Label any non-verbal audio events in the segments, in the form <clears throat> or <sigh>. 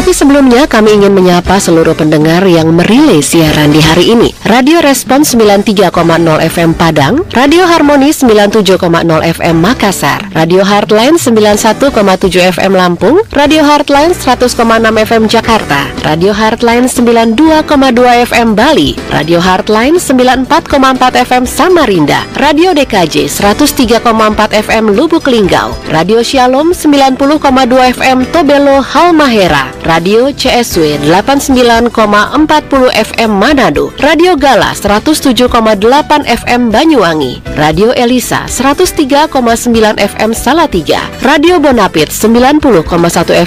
Tapi sebelumnya kami ingin menyapa seluruh pendengar yang merilai siaran di hari ini. Radio Respons 93,0 FM Padang, Radio Harmoni 97,0 FM Makassar, Radio Heartline 91,7 FM Lampung, Radio Heartline 100,6 FM Jakarta, Radio Heartline 92,2 FM Bali, Radio Heartline 94,4 FM Samarinda, Radio DKJ 103,4 FM Lubuk Linggau, Radio Shalom 90,2 FM Tobelo Halmahera, Radio CSW 89,40 FM Manado, Radio Gala 107,8 FM Banyuwangi, Radio Elisa 103,9 FM Salatiga, Radio Bonapit 90,1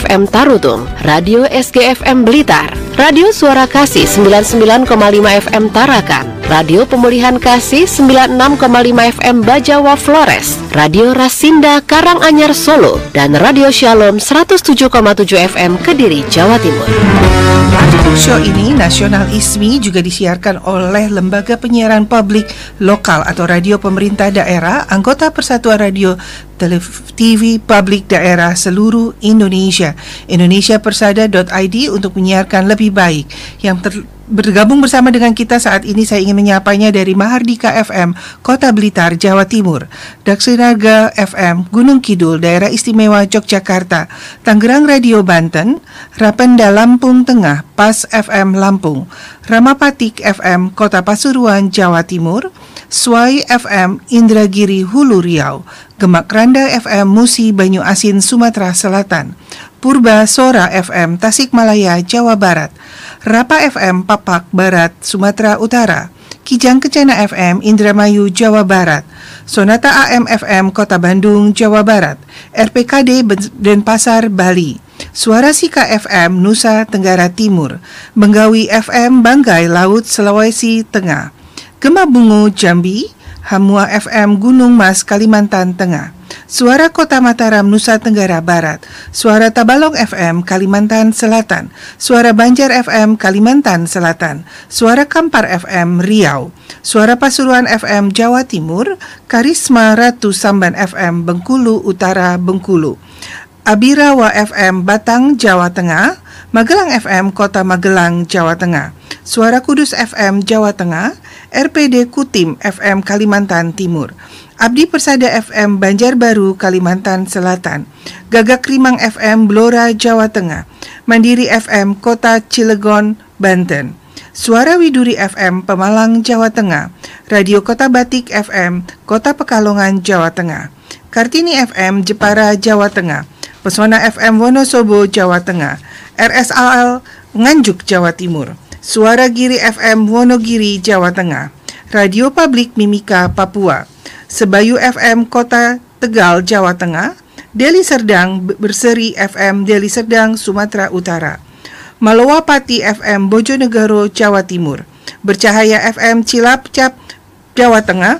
FM Tarutung, Radio SGFM Blitar, Radio Suara Kasih 99,5 FM Tarakan, Radio Pemulihan Kasih 96,5 FM Bajawa Flores, Radio Rasinda Karanganyar Solo, dan Radio Shalom 107,7 FM Kediri, Jawa Timur. Show ini Nasional ISMI juga disiarkan oleh Lembaga Penyiaran Publik Lokal atau Radio Pemerintah Daerah, anggota Persatuan Radio TV Publik Daerah seluruh Indonesia. indonesiapersada.id untuk menyiarkan lebih baik. Yang ter bergabung bersama dengan kita saat ini saya ingin menyapanya dari Mahardika FM, Kota Blitar, Jawa Timur, Daksinaga FM, Gunung Kidul, Daerah Istimewa Yogyakarta, Tangerang Radio Banten, Rapenda Lampung Tengah, Pas FM Lampung, Ramapatik FM, Kota Pasuruan, Jawa Timur, Swai FM, Indragiri Hulu Riau, Gemak Randa FM, Musi Banyu Asin, Sumatera Selatan, Purba Sora FM, Tasikmalaya, Jawa Barat, Rapa FM Papak Barat, Sumatera Utara, Kijang Kencana FM Indramayu, Jawa Barat, Sonata AM FM Kota Bandung, Jawa Barat, RPKD Denpasar, Bali, Suara Sika FM Nusa Tenggara Timur, Benggawi FM Banggai Laut Sulawesi Tengah, Gema Bungo Jambi, Hamua FM Gunung Mas Kalimantan Tengah, Suara Kota Mataram Nusa Tenggara Barat, Suara Tabalong FM Kalimantan Selatan, Suara Banjar FM Kalimantan Selatan, Suara Kampar FM Riau, Suara Pasuruan FM Jawa Timur, Karisma Ratu Samban FM Bengkulu Utara Bengkulu, Abirawa FM Batang Jawa Tengah, Magelang FM Kota Magelang Jawa Tengah, Suara Kudus FM Jawa Tengah, RPD Kutim FM Kalimantan Timur, Abdi Persada FM Banjarbaru Kalimantan Selatan, Gagak Rimang FM Blora Jawa Tengah, Mandiri FM Kota Cilegon Banten, Suara Widuri FM Pemalang Jawa Tengah, Radio Kota Batik FM Kota Pekalongan Jawa Tengah, Kartini FM Jepara Jawa Tengah, Pesona FM Wonosobo Jawa Tengah, RSAL Nganjuk Jawa Timur, Suara Giri FM Wonogiri Jawa Tengah, Radio Publik Mimika Papua, Sebayu FM Kota Tegal, Jawa Tengah, Deli Serdang Berseri FM Deli Serdang, Sumatera Utara, Malawapati FM Bojonegoro, Jawa Timur, Bercahaya FM Cilacap, Jawa Tengah,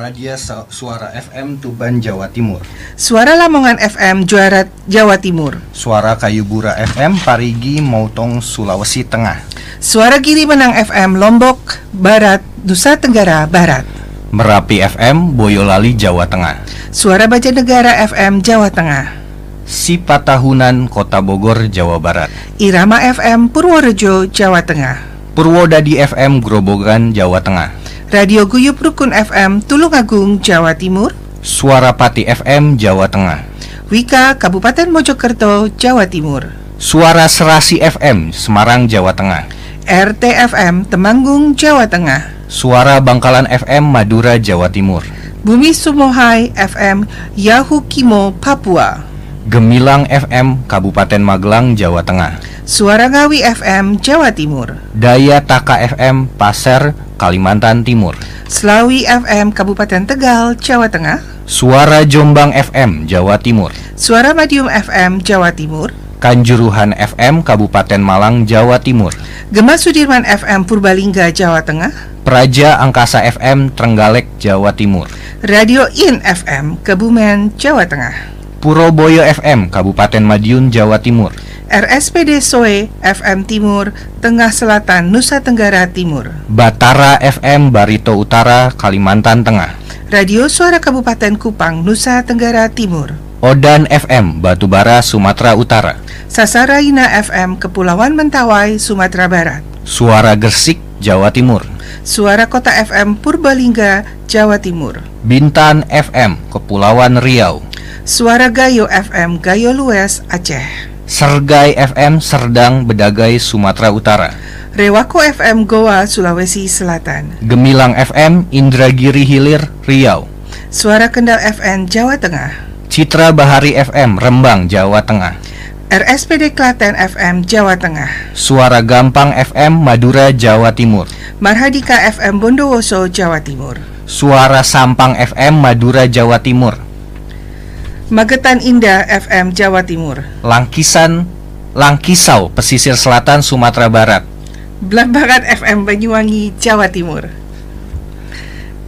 Radia Suara FM Tuban, Jawa Timur, Suara Lamongan FM Juara Jawa Timur, Suara Kayubura FM Parigi Mautong, Sulawesi Tengah, Suara Giri Menang FM Lombok Barat, Nusa Tenggara Barat. Merapi FM Boyolali Jawa Tengah. Suara Baca Negara FM Jawa Tengah. Sipatahunan Kota Bogor Jawa Barat. Irama FM Purworejo Jawa Tengah. Purwodadi FM Grobogan Jawa Tengah Radio Guyup Rukun FM Tulungagung Jawa Timur. Suara Pati FM Jawa Tengah. Wika Kabupaten Mojokerto Jawa Timur. Suara Serasi FM Semarang Jawa Tengah. RTFM Temanggung Jawa Tengah. Suara Bangkalan FM Madura Jawa Timur. Bumi Sumohai FM Yahukimo Papua. Gemilang FM Kabupaten Magelang Jawa Tengah Suara Ngawi FM Jawa Timur Daya Taka FM Pasir Kalimantan Timur Selawi FM Kabupaten Tegal Jawa Tengah Suara Jombang FM Jawa Timur Suara Madiun FM Jawa Timur Kanjuruhan FM Kabupaten Malang Jawa Timur Gema Sudirman FM Purbalingga Jawa Tengah Praja Angkasa FM Trenggalek Jawa Timur Radio In FM Kebumen Jawa Tengah Puroboyo FM Kabupaten Madiun Jawa Timur RSPD Soe FM Timur Tengah Selatan Nusa Tenggara Timur Batara FM Barito Utara Kalimantan Tengah Radio Suara Kabupaten Kupang Nusa Tenggara Timur Odan FM, Batubara, Sumatera Utara. Sasaraina FM, Kepulauan Mentawai, Sumatera Barat. Suara Gersik, Jawa Timur. Suara Kota FM, Purbalingga, Jawa Timur. Bintan FM, Kepulauan Riau. Suara Gayo FM, Gayo Lues, Aceh. Sergai FM, Serdang, Bedagai, Sumatera Utara. Rewako FM, Goa, Sulawesi Selatan. Gemilang FM, Indragiri Hilir, Riau. Suara Kendal FM, Jawa Tengah. Citra Bahari FM, Rembang, Jawa Tengah. RSPD Klaten FM, Jawa Tengah. Suara Gampang FM, Madura, Jawa Timur. Marhadika FM, Bondowoso, Jawa Timur. Suara Sampang FM, Madura, Jawa Timur. Magetan Indah FM, Jawa Timur. Langkisan, Langkisau, Pesisir Selatan, Sumatera Barat. Blambangan FM, Banyuwangi, Jawa Timur.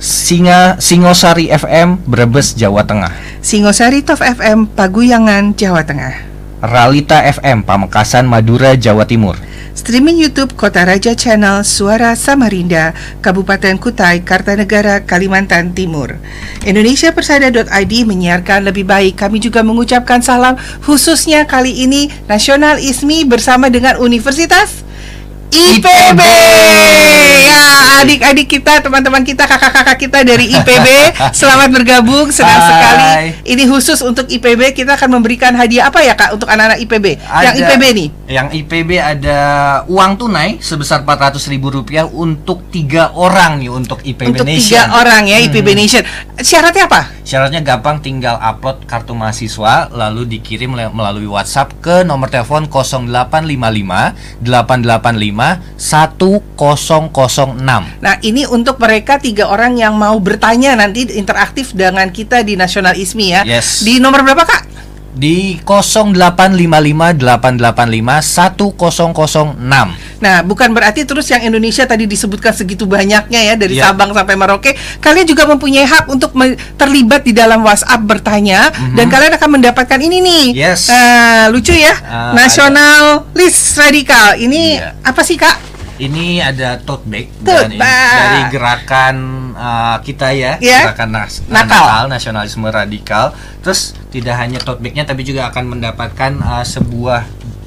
Singa Singosari FM Brebes Jawa Tengah Singosari Top FM Paguyangan Jawa Tengah Ralita FM Pamekasan Madura Jawa Timur Streaming YouTube Kota Raja Channel Suara Samarinda Kabupaten Kutai Kartanegara Kalimantan Timur. Indonesia Persada.id menyiarkan lebih baik. Kami juga mengucapkan salam khususnya kali ini Nasional ISMI bersama dengan Universitas IPB ya adik-adik kita teman-teman kita kakak-kakak kita dari IPB <laughs> selamat bergabung senang Hai. sekali ini khusus untuk IPB kita akan memberikan hadiah apa ya kak untuk anak-anak IPB yang Ada- IPB nih Yang IPB ada uang tunai sebesar 400 ribu rupiah untuk tiga orang nih untuk IPB untuk Nation. tiga orang ya IPB Hmm. Nation syaratnya apa Syaratnya gampang tinggal upload kartu mahasiswa lalu dikirim melalui WhatsApp ke nomor telepon 0855 885 1006. Nah ini untuk mereka tiga orang yang mau bertanya nanti interaktif dengan kita di Nasional ISMI ya. Yes. di nomor berapa kak Di 0855 885 1006. Nah, bukan berarti terus yang Indonesia tadi disebutkan segitu banyaknya ya dari Ya. Sabang sampai Merauke. Kalian juga mempunyai hak untuk terlibat di dalam WhatsApp bertanya dan kalian akan mendapatkan ini nih. Yes. Nah, lucu ya. Nasional List Radikal. Ini Iya. apa sih, Kak? Ini ada tote bag, Tote dan ini bag. dari gerakan uh, kita ya, Ya. gerakan nas- Nakal. nasionalisme radikal. Terus tidak hanya tote bagnya tapi juga akan mendapatkan uh, sebuah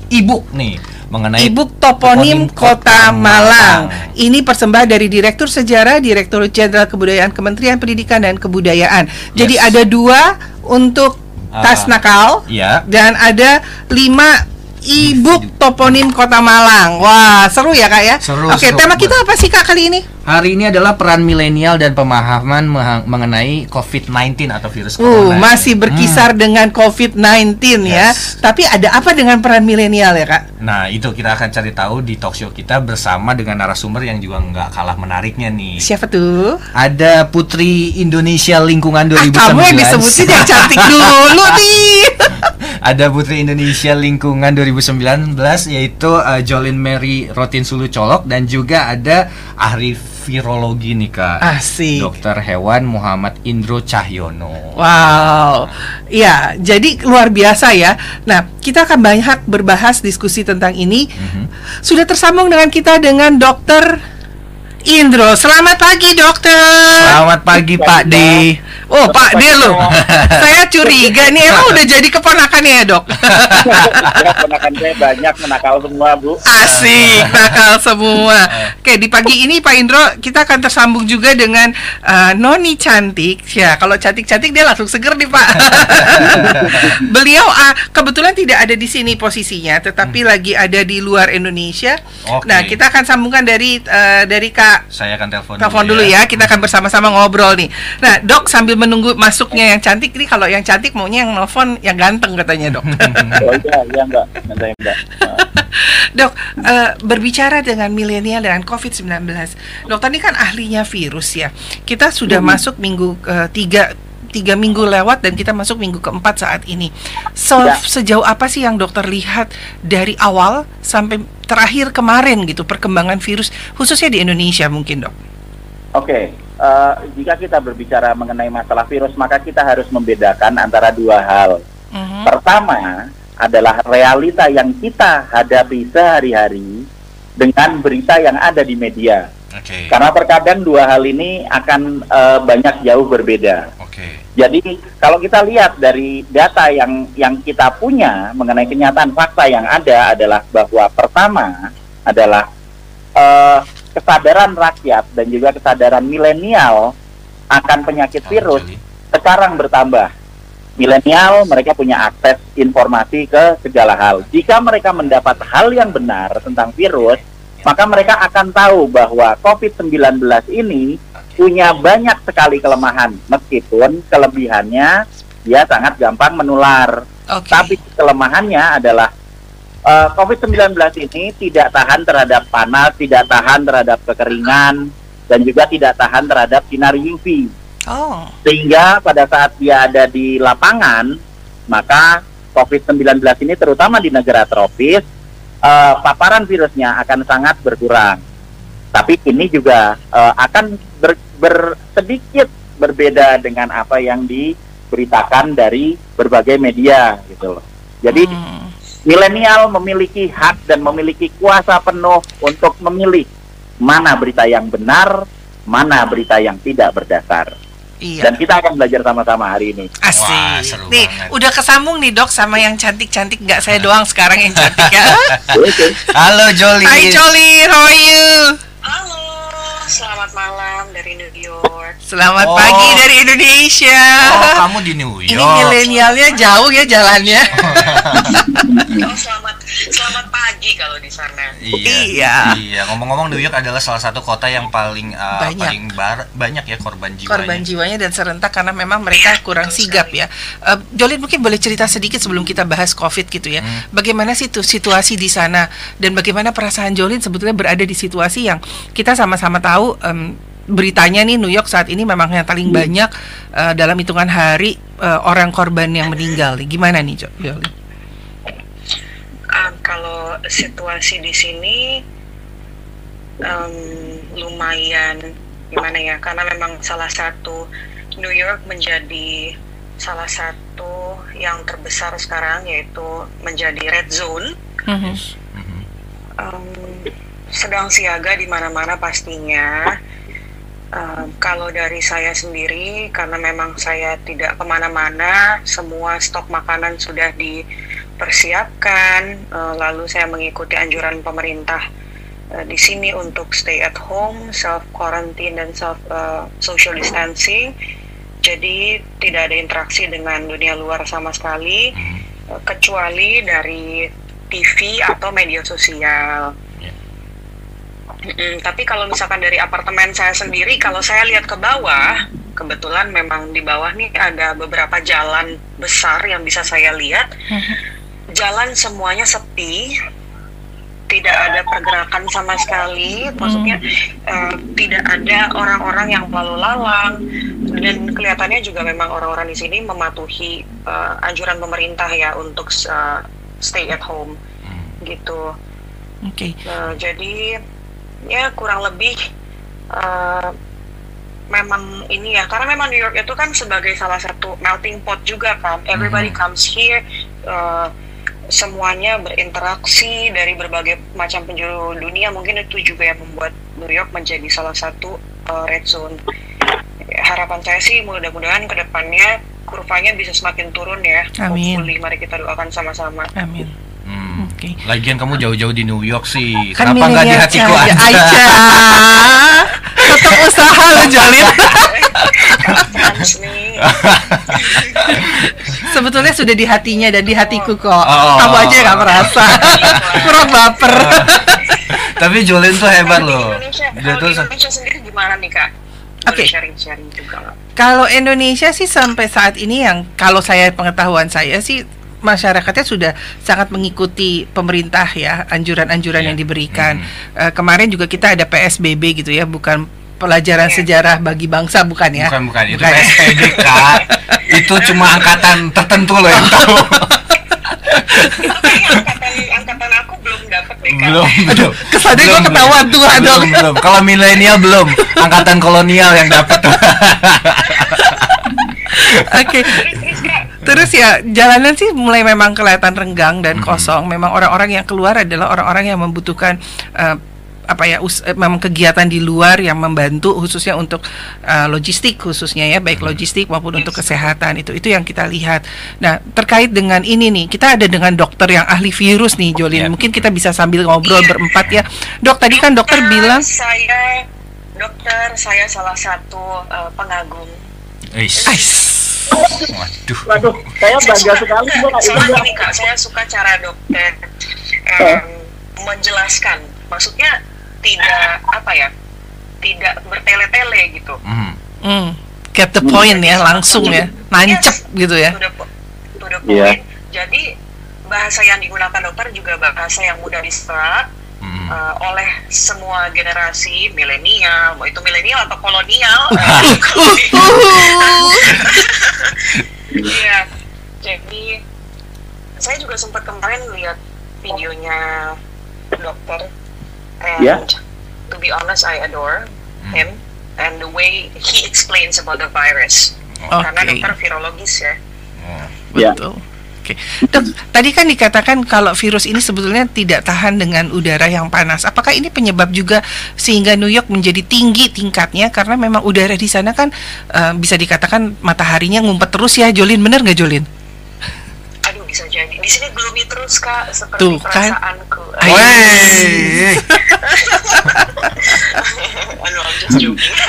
e-book nih mengenai Ibu Toponim Kota Malang. Ini persembahan dari Direktur Sejarah, Direktur Jenderal Kebudayaan Kementerian Pendidikan dan Kebudayaan. Jadi Yes. ada dua untuk tas Ah. nakal Ya. dan ada lima e-book toponim Kota Malang. Wah, seru ya kak ya? Seru, Oke, seru tema kita apa sih kak kali ini? Hari ini adalah peran milenial dan pemahaman mengenai COVID-19 atau virus Uh, corona. masih berkisar dengan COVID-19 ya. Yes. Tapi ada apa dengan peran milenial ya kak? Nah, itu kita akan cari tahu di talk show kita bersama dengan narasumber yang juga nggak kalah menariknya nih. Siapa tuh? Ada Putri Indonesia Lingkungan Ah, 2019. kamu yang disebutin yang cantik dulu nih. <laughs> Ada Putri Indonesia Lingkungan 2019 yaitu uh, Jolin Mary Rotin Sulu Colok dan juga ada ahli virologi nih Kak. Asik. Dokter hewan Muhammad Indro Cahyono. Wow, ya jadi luar biasa ya. Nah, kita akan banyak berbahas diskusi tentang ini. Mhm. Sudah tersambung dengan kita dengan Dokter Indro. Selamat pagi, Dokter. Selamat pagi Pak D. Oh, Pak D loh. Saya curiga nih, emang udah jadi keponakannya ya, Dok? ya, ponakan saya banyak menakal semua bu Asik, nakal semua. Oke, di pagi ini Pak Indro kita akan tersambung juga dengan uh, Noni cantik. Ya, kalau cantik-cantik dia langsung seger nih Pak. <laughs> Beliau ah, kebetulan tidak ada di sini posisinya, tetapi lagi ada di luar Indonesia. Oke. Nah, kita akan sambungkan dari uh, dari Kak Saya akan telepon Telepon dulu ya, kita akan bersama-sama ngobrol nih. Nah, dok sambil menunggu masuknya yang cantik, ini kalau yang cantik maunya yang nelfon yang ganteng katanya dok. <laughs> oh iya iya nanti enggak Nah, Dok, eh, berbicara dengan milenial dengan COVID-19, dokter ini kan ahlinya virus ya. Kita sudah masuk minggu eh, tiga tiga minggu lewat dan kita masuk minggu keempat saat ini. So, Ya. sejauh apa sih yang dokter lihat dari awal sampai terakhir kemarin gitu perkembangan virus khususnya di Indonesia mungkin dok? Oke, eh, jika kita berbicara mengenai masalah virus, maka kita harus membedakan antara dua hal. Mhm. Pertama adalah realita yang kita hadapi sehari-hari dengan berita yang ada di media. Oke. Karena terkadang dua hal ini akan eh, banyak jauh berbeda. Oke. Jadi kalau kita lihat dari data yang yang kita punya mengenai kenyataan fakta yang ada adalah bahwa pertama adalah eh, kesadaran rakyat dan juga kesadaran milenial akan penyakit virus sekarang bertambah. Milenial mereka punya akses informasi ke segala hal. Jika mereka mendapat hal yang benar tentang virus, maka mereka akan tahu bahwa COVID-19 ini punya banyak sekali kelemahan meskipun kelebihannya dia sangat gampang menular. Oke. Tapi kelemahannya adalah uh, COVID-19 ini tidak tahan terhadap panas, tidak tahan terhadap kekeringan, dan juga tidak tahan terhadap sinar UV. Oh. Sehingga pada saat dia ada di lapangan, maka COVID-19 ini terutama di negara tropis, uh, paparan virusnya akan sangat berkurang. Tapi ini juga uh, akan ber, ber, sedikit berbeda dengan apa yang diberitakan dari berbagai media gitu loh. Jadi Hmm. milenial memiliki hak dan memiliki kuasa penuh untuk memilih mana berita yang benar, mana berita yang tidak berdasar. Iya. Dan kita akan belajar sama-sama hari ini. Asik. Wah, seru nih, banget. udah kesambung nih dok sama yang cantik-cantik. Nggak saya doang sekarang yang cantik ya. <laughs> Halo Joli. Hai Jolly, how are you? Halo, selamat malam dari New York. Selamat Oh. pagi dari Indonesia. Oh, kamu di New York. Ini milenialnya jauh ya jalannya. <laughs> Oh, selamat selamat pagi kalau di sana. Iya. Iya. Iya, ngomong-ngomong New York adalah salah satu kota yang paling uh, Banyak. paling bar- banyak ya korban jiwanya. Korban jiwanya dan serentak karena memang mereka kurang sigap ya. Uh, Jolin mungkin boleh cerita sedikit sebelum kita bahas COVID gitu ya. Hmm. Bagaimana sih tuh situasi di sana dan bagaimana perasaan Jolin sebetulnya berada di situasi yang kita sama-sama tahu em, beritanya nih New York saat ini memang yang paling banyak uh, dalam hitungan hari uh, orang korban yang meninggal. Gimana nih Jo- Jolin? Um, kalau situasi di sini um, lumayan gimana ya? Karena memang salah satu New York menjadi salah satu yang terbesar sekarang yaitu menjadi red zone. Mhm. Mhm. um, sedang siaga di mana-mana pastinya. Um, kalau dari saya sendiri, karena memang saya tidak ke mana-mana, semua stok makanan sudah dipersiapkan. Uh, lalu saya mengikuti anjuran pemerintah uh, di sini untuk stay at home, self quarantine dan self uh, social distancing. Jadi tidak ada interaksi dengan dunia luar sama sekali, uh, kecuali dari TV atau media sosial. Mm-mm, tapi kalau misalkan dari apartemen saya sendiri, kalau saya lihat ke bawah, kebetulan memang di bawah nih ada beberapa jalan besar yang bisa saya lihat. Jalan semuanya sepi, tidak ada pergerakan sama sekali. Maksudnya eh, tidak ada orang-orang yang lalu lalang dan kelihatannya juga memang orang-orang di sini mematuhi eh, anjuran pemerintah ya untuk eh, stay at home Mhm. gitu. Oke. Nah, jadi ya kurang lebih eh, memang ini ya karena memang New York itu kan sebagai salah satu melting pot juga kan everybody Mhm. comes here eh, semuanya berinteraksi dari berbagai macam penjuru dunia mungkin itu juga yang membuat New York menjadi salah satu eh, red zone Ya, harapan saya sih mudah-mudahan ke depannya kurvanya bisa semakin turun ya Amin. Hopefully, mari kita doakan sama-sama Amin. Hmm. Oke. Lagian kamu jauh-jauh di New York sih. Kan Kenapa nggak di hatiku aja? aja? Aja. Tetap usaha lo Jolin. <laughs> Sebetulnya sudah di hatinya dan di hatiku kok. Oh. Kamu aja nggak merasa. <laughs> Kurang baper. Tapi Jolin tuh hebat Kalau di loh. Indonesia, Dia kalau tuh di Indonesia sendiri gimana nih kak? Oke. sharing-sharing juga nggak? Kalau Indonesia sih sampai saat ini yang kalau saya pengetahuan saya sih masyarakatnya sudah sangat mengikuti pemerintah ya anjuran-anjuran Iya. yang diberikan. Hmm. Eh, kemarin juga kita ada PSBB gitu ya, bukan pelajaran Iya. sejarah bagi bangsa bukan ya? Bukan bukan itu Bukan ya? SPD <laughs> kak. itu cuma angkatan tertentu loh yang tahu. Angkatan angkatan aku belum dapat kak. belum belum. kesannya gua Belum, ketahuan tuh, belum, aduh. belum. Kalau milenial belum. Angkatan kolonial yang dapat. <laughs> Oke. Terus terus ya jalanan sih mulai memang kelihatan renggang dan kosong. Memang orang-orang yang keluar adalah orang-orang yang membutuhkan eh, apa ya us, eh, memang kegiatan di luar yang membantu khususnya untuk uh, logistik khususnya ya baik logistik maupun untuk kesehatan itu itu yang kita lihat. Nah terkait dengan ini nih kita ada dengan dokter yang ahli virus nih Jolin Ya. mungkin kita bisa sambil ngobrol Iya. berempat ya dok tadi kan dokter bilang saya dokter saya salah satu uh, pengagum Eish. Ais. Waduh. Waduh, saya saya bangga suka, sekali soalnya Ini, kak saya suka cara dokter em, menjelaskan maksudnya tidak apa ya tidak bertele-tele gitu Hmm. Hmm, get the point ya langsung ya nancep gitu ya. to the, po- to the Iya. point. jadi bahasa yang digunakan dokter juga bahasa yang mudah diserap Hmm. uh, oleh semua generasi milenial mau itu milenial atau kolonial <laughs> Iya, jadi saya juga sempat kemarin lihat videonya dokter, and Ya. to be honest, I adore him and the way he explains about the virus. Karena Oke. dokter virologis ya. Oh. Ya. Betul. Oke. Dok, tadi kan dikatakan kalau virus ini sebetulnya tidak tahan dengan udara yang panas. Apakah ini penyebab juga sehingga New York menjadi tinggi tingkatnya karena memang udara di sana kan eh, bisa dikatakan mataharinya ngumpet terus ya, Jolin. Bener nggak Jolin? Aduh bisa jadi. Di sini gloomy terus kak, seperti Tuh, kan? perasaanku. Ayo. Wey. <laughs>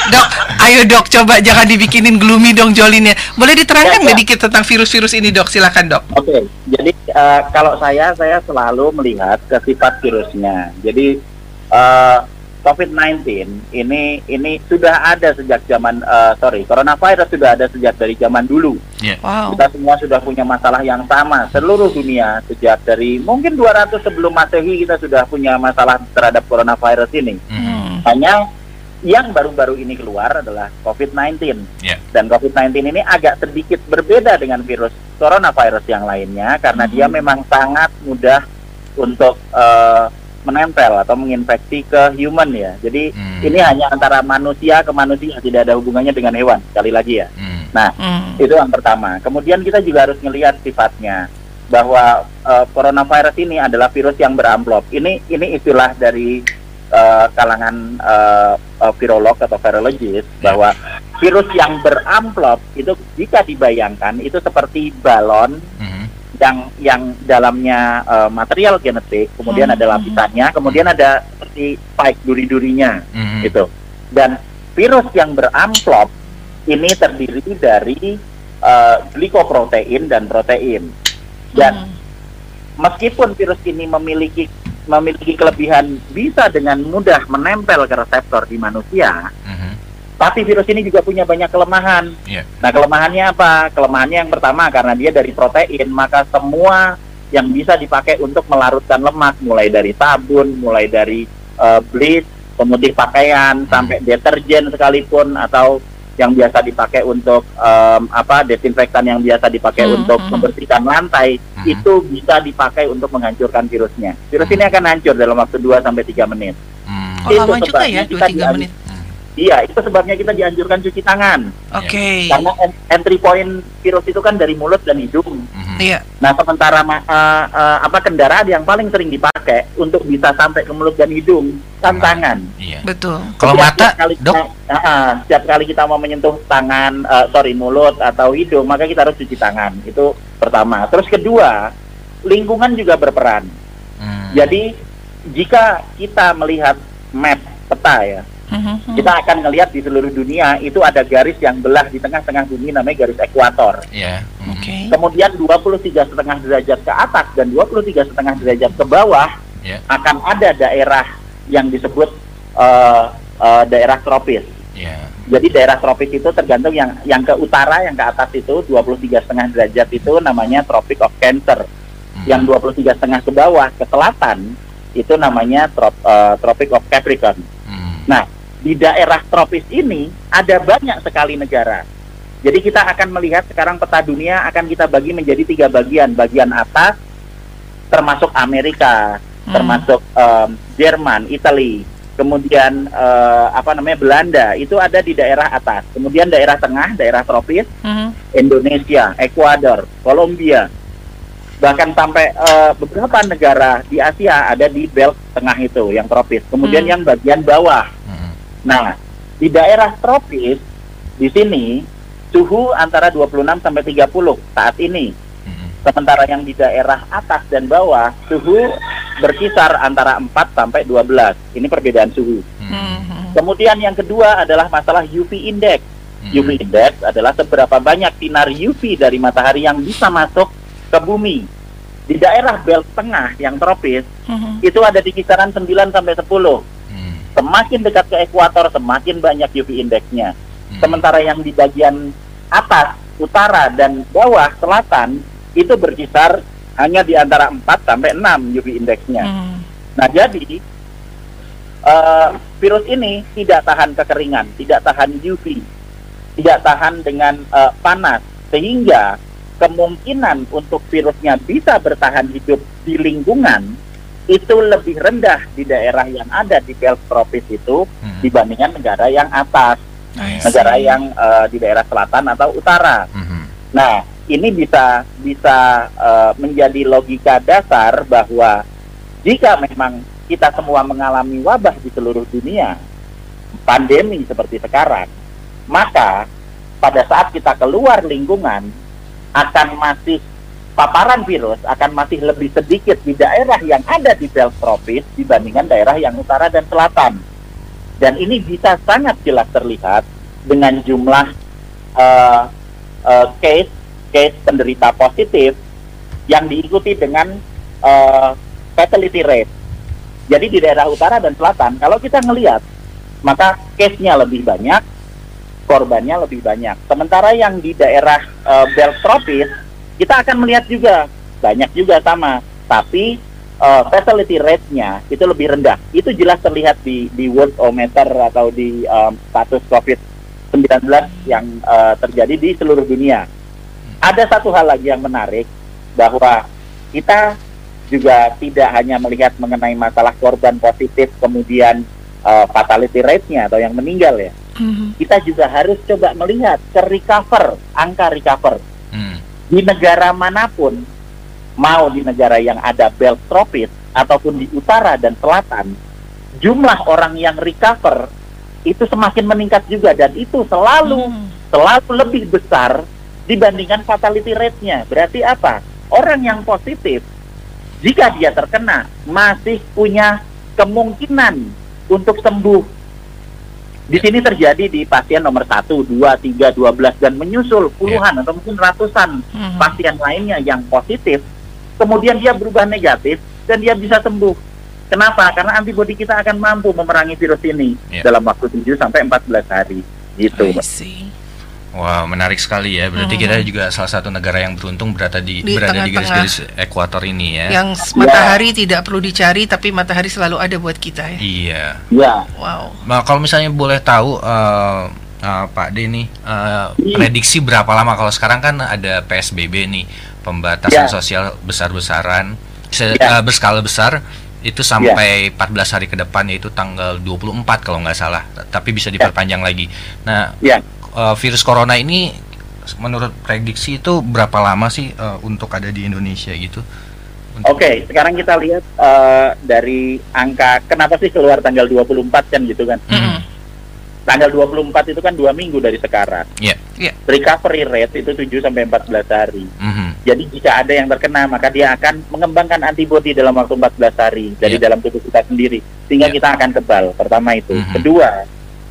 Dok, ayo dok, coba jangan dibikinin gloomy dong Jolinnya. Boleh diterangkan Ya, nggak ya. dikit tentang virus-virus ini dok? Silakan dok. Oke, jadi eh, kalau saya saya selalu melihat ke sifat virusnya. Jadi eh, COVID-19 ini ini sudah ada sejak zaman eh, sorry, coronavirus sudah ada sejak dari zaman dulu. Wow. Kita semua sudah punya masalah yang sama seluruh dunia sejak dari mungkin 200 sebelum Masehi kita sudah punya masalah terhadap coronavirus ini. Hmm. Hmm. Hanya yang baru-baru ini keluar adalah COVID-19. Ya. Dan COVID-19 ini agak sedikit berbeda dengan virus coronavirus yang lainnya karena dia memang sangat mudah untuk eh, menempel atau menginfeksi ke human ya. Jadi Hmm. ini hanya antara manusia ke manusia, tidak ada hubungannya dengan hewan. Sekali lagi ya. Hmm. Hmm. Itu yang pertama. Kemudian kita juga harus melihat sifatnya bahwa eh, coronavirus ini adalah virus yang beramplop. Ini ini istilah dari eh, kalangan eh, eh, virolog atau virologis bahwa virus yang beramplop itu jika dibayangkan itu seperti balon. Yang yang dalamnya eh, material genetik, kemudian Hmm. ada lapisannya, kemudian ada seperti spike duri-durinya Hmm. gitu. Dan virus yang beramplop ini terdiri dari eh, glikoprotein dan protein. Dan Hmm. meskipun virus ini memiliki memiliki kelebihan bisa dengan mudah menempel ke reseptor di manusia, Hmm. Tapi virus ini juga punya banyak kelemahan. Iya. Nah, kelemahannya apa? Kelemahannya yang pertama karena dia dari protein, maka semua yang bisa dipakai untuk melarutkan lemak mulai dari sabun, mulai dari eh, bleach, pemutih pakaian, sampai deterjen sekalipun atau yang biasa dipakai untuk em, apa desinfektan yang biasa dipakai Hmm, untuk hmm. membersihkan lantai Hmm. itu bisa dipakai untuk menghancurkan virusnya. Virus Hmm. ini akan hancur dalam waktu 2 sampai 3 menit. Hmm. Oh, lama Itu juga sebabnya ya, kita 2-3 dian- menit. Iya, itu sebabnya kita dianjurkan cuci tangan. Oke. Karena en- entry point virus itu kan dari mulut dan hidung. Hmm. Iya. Nah, sementara eh, eh, apa kendaraan yang paling sering dipakai untuk bisa sampai ke mulut dan hidung kan tangan. Iya. Betul. Kalau Setiap mata, kali dok, kita, ah, ah, setiap kali kita mau menyentuh tangan, eh, sorry mulut atau hidung, maka kita harus cuci tangan. Itu pertama. Terus kedua, lingkungan juga berperan. Hmm. Jadi jika kita melihat map peta ya, Mhm. Kita akan melihat di seluruh dunia itu ada garis yang belah di tengah-tengah bumi namanya garis ekuator. Iya. Hmm. Oke. Kemudian 23 setengah derajat ke atas dan 23 setengah derajat ke bawah Ya. akan ada daerah yang disebut eh, eh, daerah tropis. Iya. Jadi daerah tropis itu tergantung yang yang ke utara, yang ke atas itu 23 setengah derajat itu namanya Tropic of Cancer. Hmm. Yang 23 setengah ke bawah ke selatan itu namanya trop, eh, Tropic of Capricorn. Hmm. Nah, di daerah tropis ini ada banyak sekali negara. Jadi kita akan melihat sekarang peta dunia akan kita bagi menjadi tiga bagian. Bagian atas termasuk Amerika, Hmm. termasuk em, Jerman, Italia, kemudian eh, apa namanya Belanda itu ada di daerah atas. Kemudian daerah tengah, daerah tropis, Mhm. Indonesia, Ekuador, Kolombia, bahkan sampai eh, beberapa negara di Asia ada di belt tengah itu yang tropis. Kemudian Hmm. yang bagian bawah. Mm-mm. Nah, di daerah tropis di sini suhu antara 26 sampai 30 saat ini. Mm-mm. Sementara yang di daerah atas dan bawah suhu berkisar antara 4 sampai 12. Ini perbedaan suhu. Mhm. Kemudian yang kedua adalah masalah UV index. Mm-mm. UV index adalah seberapa banyak sinar UV dari matahari yang bisa masuk ke bumi. Di daerah belt tengah yang tropis itu ada di kisaran 9 sampai 10. Semakin dekat ke ekuator semakin banyak UV indeksnya. Mm. Sementara yang di bagian atas, utara dan bawah selatan itu berkisar hanya di antara 4 sampai 6 UV indeksnya. Mhm. Nah, jadi eh, virus ini tidak tahan kekeringan, tidak tahan UV, tidak tahan dengan eh, panas, sehingga kemungkinan untuk virusnya bisa bertahan hidup di lingkungan itu lebih rendah di daerah yang ada di belt tropis itu Mm. dibandingkan negara yang atas, negara yang eh, di daerah selatan atau utara. Mhm. Nah, ini bisa bisa eh, menjadi logika dasar bahwa jika memang kita semua mengalami wabah di seluruh dunia, pandemi seperti sekarang, maka pada saat kita keluar lingkungan akan masih paparan virus akan masih lebih sedikit di daerah yang ada di belt tropis dibandingkan daerah yang utara dan selatan. Dan ini bisa sangat jelas terlihat dengan jumlah eh, eh, case case penderita positif yang diikuti dengan eh, fatality rate. Jadi di daerah utara dan selatan, kalau kita ngelihat, maka case-nya lebih banyak, korbannya lebih banyak. Sementara yang di daerah eh, belt tropis, kita akan melihat juga banyak juga sama, tapi eh, fatality rate-nya itu lebih rendah. Itu jelas terlihat di di worldometer atau di em, status COVID-19 yang eh, terjadi di seluruh dunia. Ada satu hal lagi yang menarik bahwa kita juga tidak hanya melihat mengenai masalah korban positif kemudian eh, fatality rate-nya atau yang meninggal ya. Mhm. Kita juga harus coba melihat ke recover, angka recover Mm. Di negara mana pun, mau di negara yang ada belt tropis ataupun di utara dan selatan, jumlah orang yang recover itu semakin meningkat juga dan itu selalu Mhm. selalu lebih besar dibandingkan fatality rate-nya. Berarti apa? Orang yang positif jika dia terkena masih punya kemungkinan untuk sembuh. Di sini terjadi di pasien nomor 1, 2, 3, 12 dan menyusul puluhan atau mungkin ratusan Mhm. pasien lainnya yang positif, kemudian dia berubah negatif dan dia bisa sembuh. Kenapa? Karena antibodi kita akan mampu memerangi virus ini Ya. dalam waktu 7 sampai 14 hari. Gitu. I see. Wah, menarik sekali ya. Berarti Mhm. kita juga salah satu negara yang beruntung berada di, Di berada di tengah-tengah. garis-garis ekuator ini ya. Yang matahari tidak perlu dicari, tapi matahari selalu ada buat kita ya. Iya. Ya. Wow. Nah, kalau misalnya boleh tahu eh, eh, Pak Denny, eh, Iya. prediksi berapa lama kalau sekarang kan ada PSBB nih, pembatasan Ya. sosial besar-besaran, se- eh, Ya. berskala besar itu sampai 14 hari ke depan yaitu tanggal 24 kalau nggak salah, tapi bisa diperpanjang lagi. Nah, Ya. Eh, virus corona ini menurut prediksi itu berapa lama sih eh, untuk ada di Indonesia gitu? Untuk- Oke, sekarang kita lihat eh, dari angka kenapa sih keluar tanggal 24 kan gitu kan? Mhm. Tanggal 24 itu kan dua minggu dari sekarang. Iya. Iya. Recovery rate itu 7 sampai 14 hari. Mhm. Jadi jika ada yang terkena maka dia akan mengembangkan antibodi dalam waktu 14 hari dari Iya. dalam tubuh kita sendiri sehingga Iya. kita akan kebal. Pertama itu. Mhm. Kedua,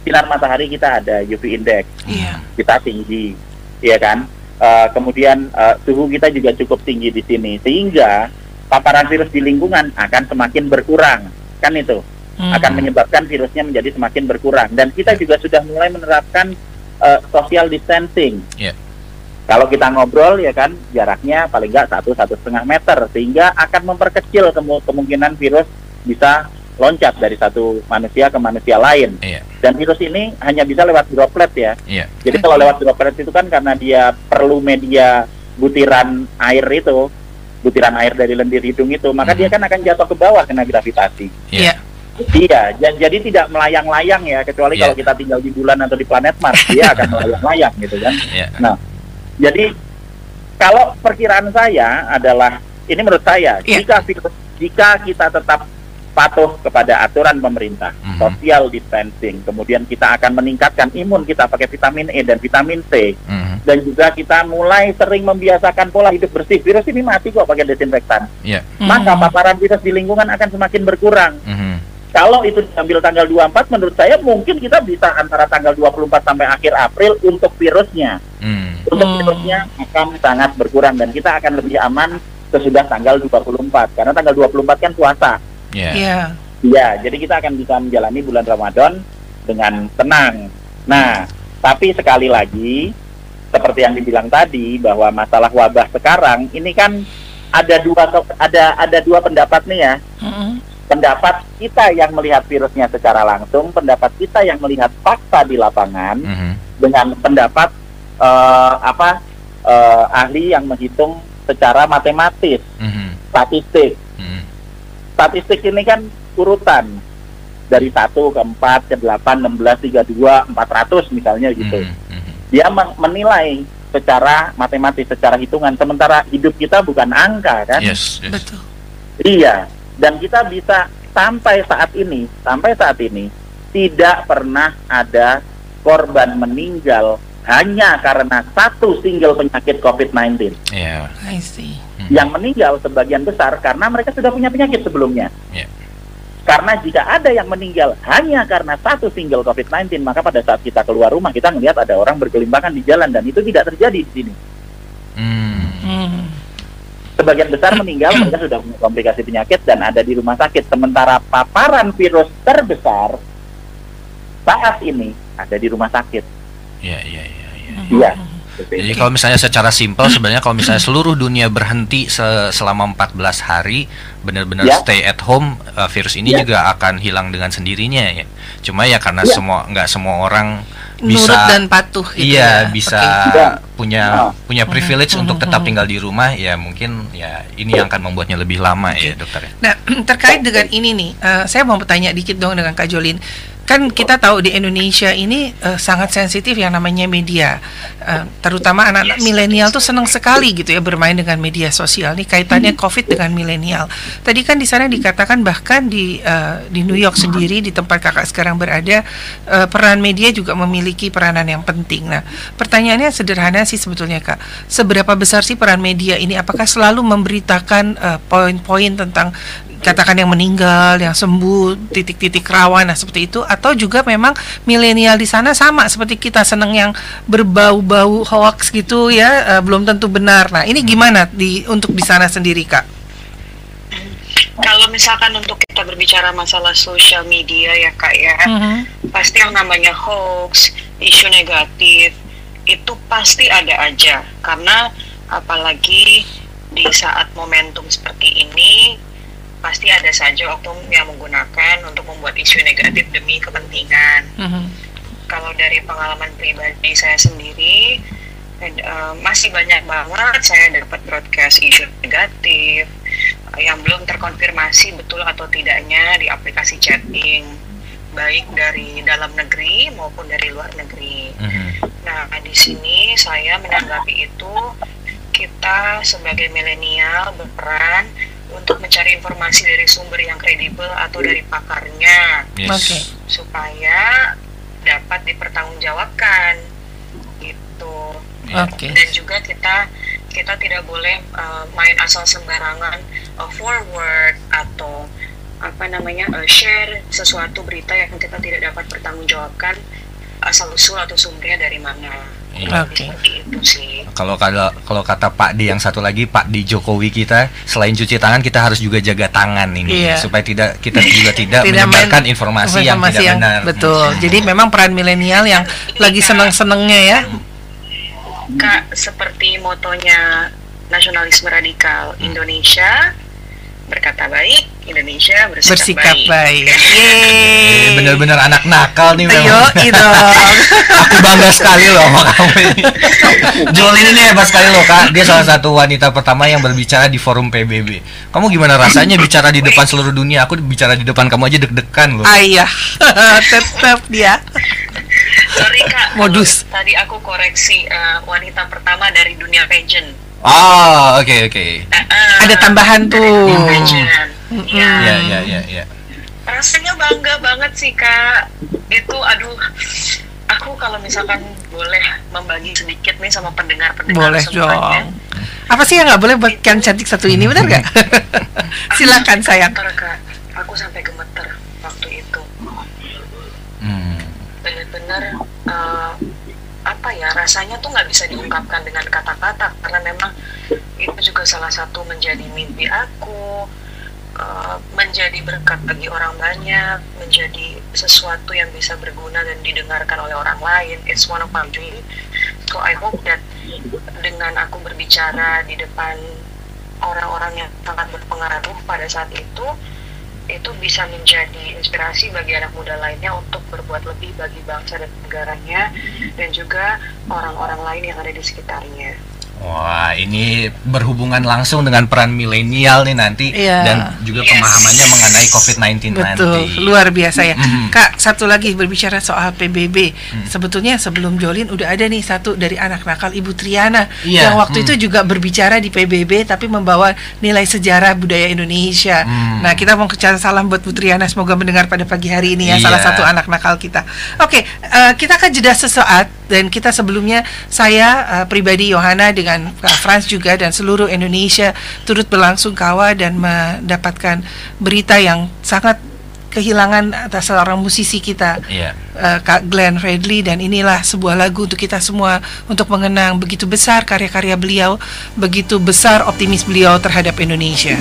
sinar matahari kita ada UV index Iya. kita tinggi, ya kan? Eh, kemudian eh, suhu kita juga cukup tinggi di sini sehingga paparan virus di lingkungan akan semakin berkurang, kan itu Mhm. akan menyebabkan virusnya menjadi semakin berkurang dan kita juga sudah mulai menerapkan eh, social distancing. Iya. Kalau kita ngobrol ya kan jaraknya paling nggak satu satu setengah meter sehingga akan memperkecil kemu- kemungkinan virus bisa loncat dari satu manusia ke manusia lain. Iya. Dan virus ini hanya bisa lewat droplet ya. Iya. Jadi kalau lewat droplet itu kan karena dia perlu media butiran air itu, butiran air dari lendir hidung itu, maka Mhm. dia kan akan jatuh ke bawah kena gravitasi. Iya. Iya, ja- jadi tidak melayang-layang ya, kecuali Iya. kalau kita tinggal di bulan atau di planet Mars, dia <laughs> akan melayang-layang gitu kan. Iya. Jadi kalau perkiraan saya adalah ini menurut saya Iya. jika virus jika kita tetap patuh kepada aturan pemerintah, Mhm. social distancing, kemudian kita akan meningkatkan imun kita pakai vitamin E dan vitamin C, Mhm. dan juga kita mulai sering membiasakan pola hidup bersih. Virus ini mati kok pakai desinfektan. Iya. Maka Hmm. paparan virus di lingkungan akan semakin berkurang. Mhm. Kalau itu diambil tanggal 24, menurut saya mungkin kita bisa antara tanggal 24 sampai akhir April untuk virusnya. Mhm. Untuk Hmm. virusnya akan sangat berkurang dan kita akan lebih aman sesudah tanggal 24. Karena tanggal 24 kan puasa. Iya. Iya. Iya, jadi kita akan bisa menjalani bulan Ramadan dengan tenang. Nah, tapi sekali lagi seperti yang dibilang tadi bahwa masalah wabah sekarang ini kan ada dua ada ada dua pendapat nih ya. Mm-mm. Pendapat kita yang melihat virusnya secara langsung, pendapat kita yang melihat fakta di lapangan Mhm. dengan pendapat eh, apa eh, ahli yang menghitung secara matematis, Mhm. statistik. Mhm. Statistik ini kan urutan dari 1 ke 4 ke 8, 16, 32, 400 misalnya gitu. Mhm. Mhm. Dia men- menilai secara matematis, secara hitungan. Sementara hidup kita bukan angka kan? Yes. yes. Betul. Iya. Dan kita bisa sampai saat ini, sampai saat ini tidak pernah ada korban meninggal hanya karena satu single penyakit COVID-19. Iya. I see. Yang meninggal sebagian besar karena mereka sudah punya penyakit sebelumnya. Iya. Karena jika ada yang meninggal hanya karena satu single COVID-19, maka pada saat kita keluar rumah kita melihat ada orang bergelimpangan di jalan dan itu tidak terjadi di sini. Hmm. Sebagian besar meninggal <clears throat> mereka sudah punya komplikasi penyakit dan ada di rumah sakit. Sementara paparan virus terbesar saat ini ada di rumah sakit. Iya, iya, iya, iya. Jadi kalau misalnya secara simpel sebenarnya kalau misalnya seluruh dunia berhenti se- selama 14 hari benar-benar Ya. stay at home uh, virus ini Ya. juga akan hilang dengan sendirinya ya. Cuma ya karena Ya. semua nggak semua orang Nurut bisa dan patuh gitu iya ya. bisa Oke. Ya. punya Ah. punya privilege Mhm, untuk mhm, tetap mhm. tinggal di rumah ya mungkin ya ini yang akan membuatnya lebih lama ya dokter ya. Nah, <clears throat> terkait dengan ini nih, eh, saya mau bertanya dikit dong dengan Kak Jolin. Kan kita tahu di Indonesia ini eh, sangat sensitif yang namanya media, Eh, terutama anak-anak milenial tuh senang sekali gitu ya bermain dengan media sosial. Nih kaitannya COVID dengan milenial. Tadi kan di sana dikatakan bahkan di eh, di New York sendiri di tempat kakak sekarang berada eh, peran media juga memiliki peranan yang penting. Nah, pertanyaannya sederhana sih sebetulnya kak, seberapa besar sih peran media ini? Apakah selalu memberitakan poin-poin tentang katakan yang meninggal, yang sembuh, titik-titik rawan, nah seperti itu, atau juga memang milenial di sana sama seperti kita seneng yang berbau-bau hoax gitu ya, eh, belum tentu benar. Nah ini gimana di untuk di sana sendiri kak? Kalau misalkan untuk kita berbicara masalah sosial media ya kak ya, Mhm. pasti yang namanya hoax, isu negatif itu pasti ada aja karena apalagi di saat momentum seperti ini pasti ada saja oknum yang menggunakan untuk membuat isu negatif demi kepentingan. Mhm. Kalau dari pengalaman pribadi saya sendiri and, eh, masih banyak banget saya dapat broadcast isu negatif eh, yang belum terkonfirmasi betul atau tidaknya di aplikasi chatting baik dari dalam negeri maupun dari luar negeri. Mhm. Nah, di sini saya menanggapi itu kita sebagai milenial berperan untuk mencari informasi dari sumber yang kredibel atau dari pakarnya Yes. Oke. supaya dapat dipertanggungjawabkan gitu. Oke. Dan juga kita kita tidak boleh uh, main asal sembarangan uh, forward atau apa namanya uh, share sesuatu berita yang kita tidak dapat pertanggungjawabkan asal usul atau sumbernya dari mana. Iya. Oke. Seperti itu sih. Kalau kalau kalau kata Pak D yang satu lagi Pak D Jokowi kita selain cuci tangan kita harus juga jaga tangan ini Iya. supaya tidak kita juga <laughs> tidak, Tidak main menyebarkan informasi, yang informasi tidak yang benar. Betul. Hmm. Jadi memang peran milenial yang lagi seneng-senengnya ya. Kak, seperti motonya nasionalisme radikal Indonesia berkata baik, Indonesia bersikap, Bersikap baik. Eh, <laughs> Yeay. Bener-bener anak nakal nih Ayo, memang. itu. <laughs> Aku bangga sekali loh sama kamu ini. Jolin ini hebat sekali loh kak. Dia salah satu wanita pertama yang berbicara di forum PBB. Kamu gimana rasanya bicara di depan seluruh dunia? Aku bicara di depan kamu aja deg-degan loh. Ayah, <laughs> tetap dia. Sorry kak, Modus. tadi aku koreksi eh, wanita pertama dari dunia pageant. Ah, oke oke. Uh-uh. Ada tambahan tuh. Imagine. Ya. Ya ya ya ya. rasanya bangga banget sih kak itu aduh aku kalau misalkan boleh membagi sedikit nih sama pendengar-pendengar Boleh semuanya. dong. Apa sih yang nggak boleh buat yang cantik satu ini, benar nggak? <laughs> Silakan sayang. Gemeter, kak aku sampai gemeter waktu itu Hmm. benar-benar eh, apa ya rasanya tuh nggak bisa diungkapkan dengan kata-kata karena memang itu juga salah satu menjadi mimpi aku eh, menjadi berkat bagi orang banyak menjadi sesuatu yang bisa berguna dan didengarkan oleh orang lain. It's one of my dream. So I hope that dengan aku berbicara di depan orang-orang yang sangat berpengaruh pada saat itu itu bisa menjadi inspirasi bagi anak muda lainnya untuk berbuat lebih bagi bangsa dan negaranya dan juga orang-orang lain yang ada di sekitarnya. Wah, ini berhubungan langsung dengan peran milenial nih nanti Iya. dan juga Yes. pemahamannya mengenai COVID-19 Betul, nanti. luar biasa ya. Mhm. Kak, satu lagi berbicara soal PBB. Hmm. Sebetulnya sebelum Jolin udah ada nih satu dari anak nakal Ibu Triana Iya, yang waktu hmm. itu juga berbicara di PBB tapi membawa nilai sejarah budaya Indonesia. Hmm. Nah, kita mau ucapkan salam buat Bu Triana semoga mendengar pada pagi hari ini ya Iya. salah satu anak nakal kita. Oke, eh, kita akan jeda sesaat dan kita sebelumnya saya eh, pribadi Yohana dengan Kak Franz juga dan seluruh Indonesia turut berlangsung kawa dan mendapatkan berita yang sangat kehilangan atas seorang musisi kita Iya. eh, Kak Glenn Fredly dan inilah sebuah lagu untuk kita semua untuk mengenang begitu besar karya-karya beliau, begitu besar optimis beliau terhadap Indonesia.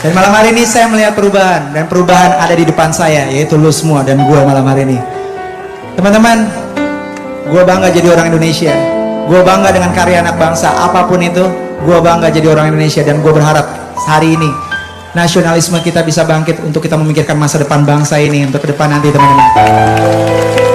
Dan malam hari ini saya melihat perubahan dan perubahan ada di depan saya yaitu lu semua dan gua malam hari ini. Teman-teman, gua bangga jadi orang Indonesia. Gua bangga dengan karya anak bangsa apa pun itu. Gua bangga jadi orang Indonesia dan gua berharap hari ini nasionalisme kita bisa bangkit untuk kita memikirkan masa depan bangsa ini untuk ke depan nanti teman-teman.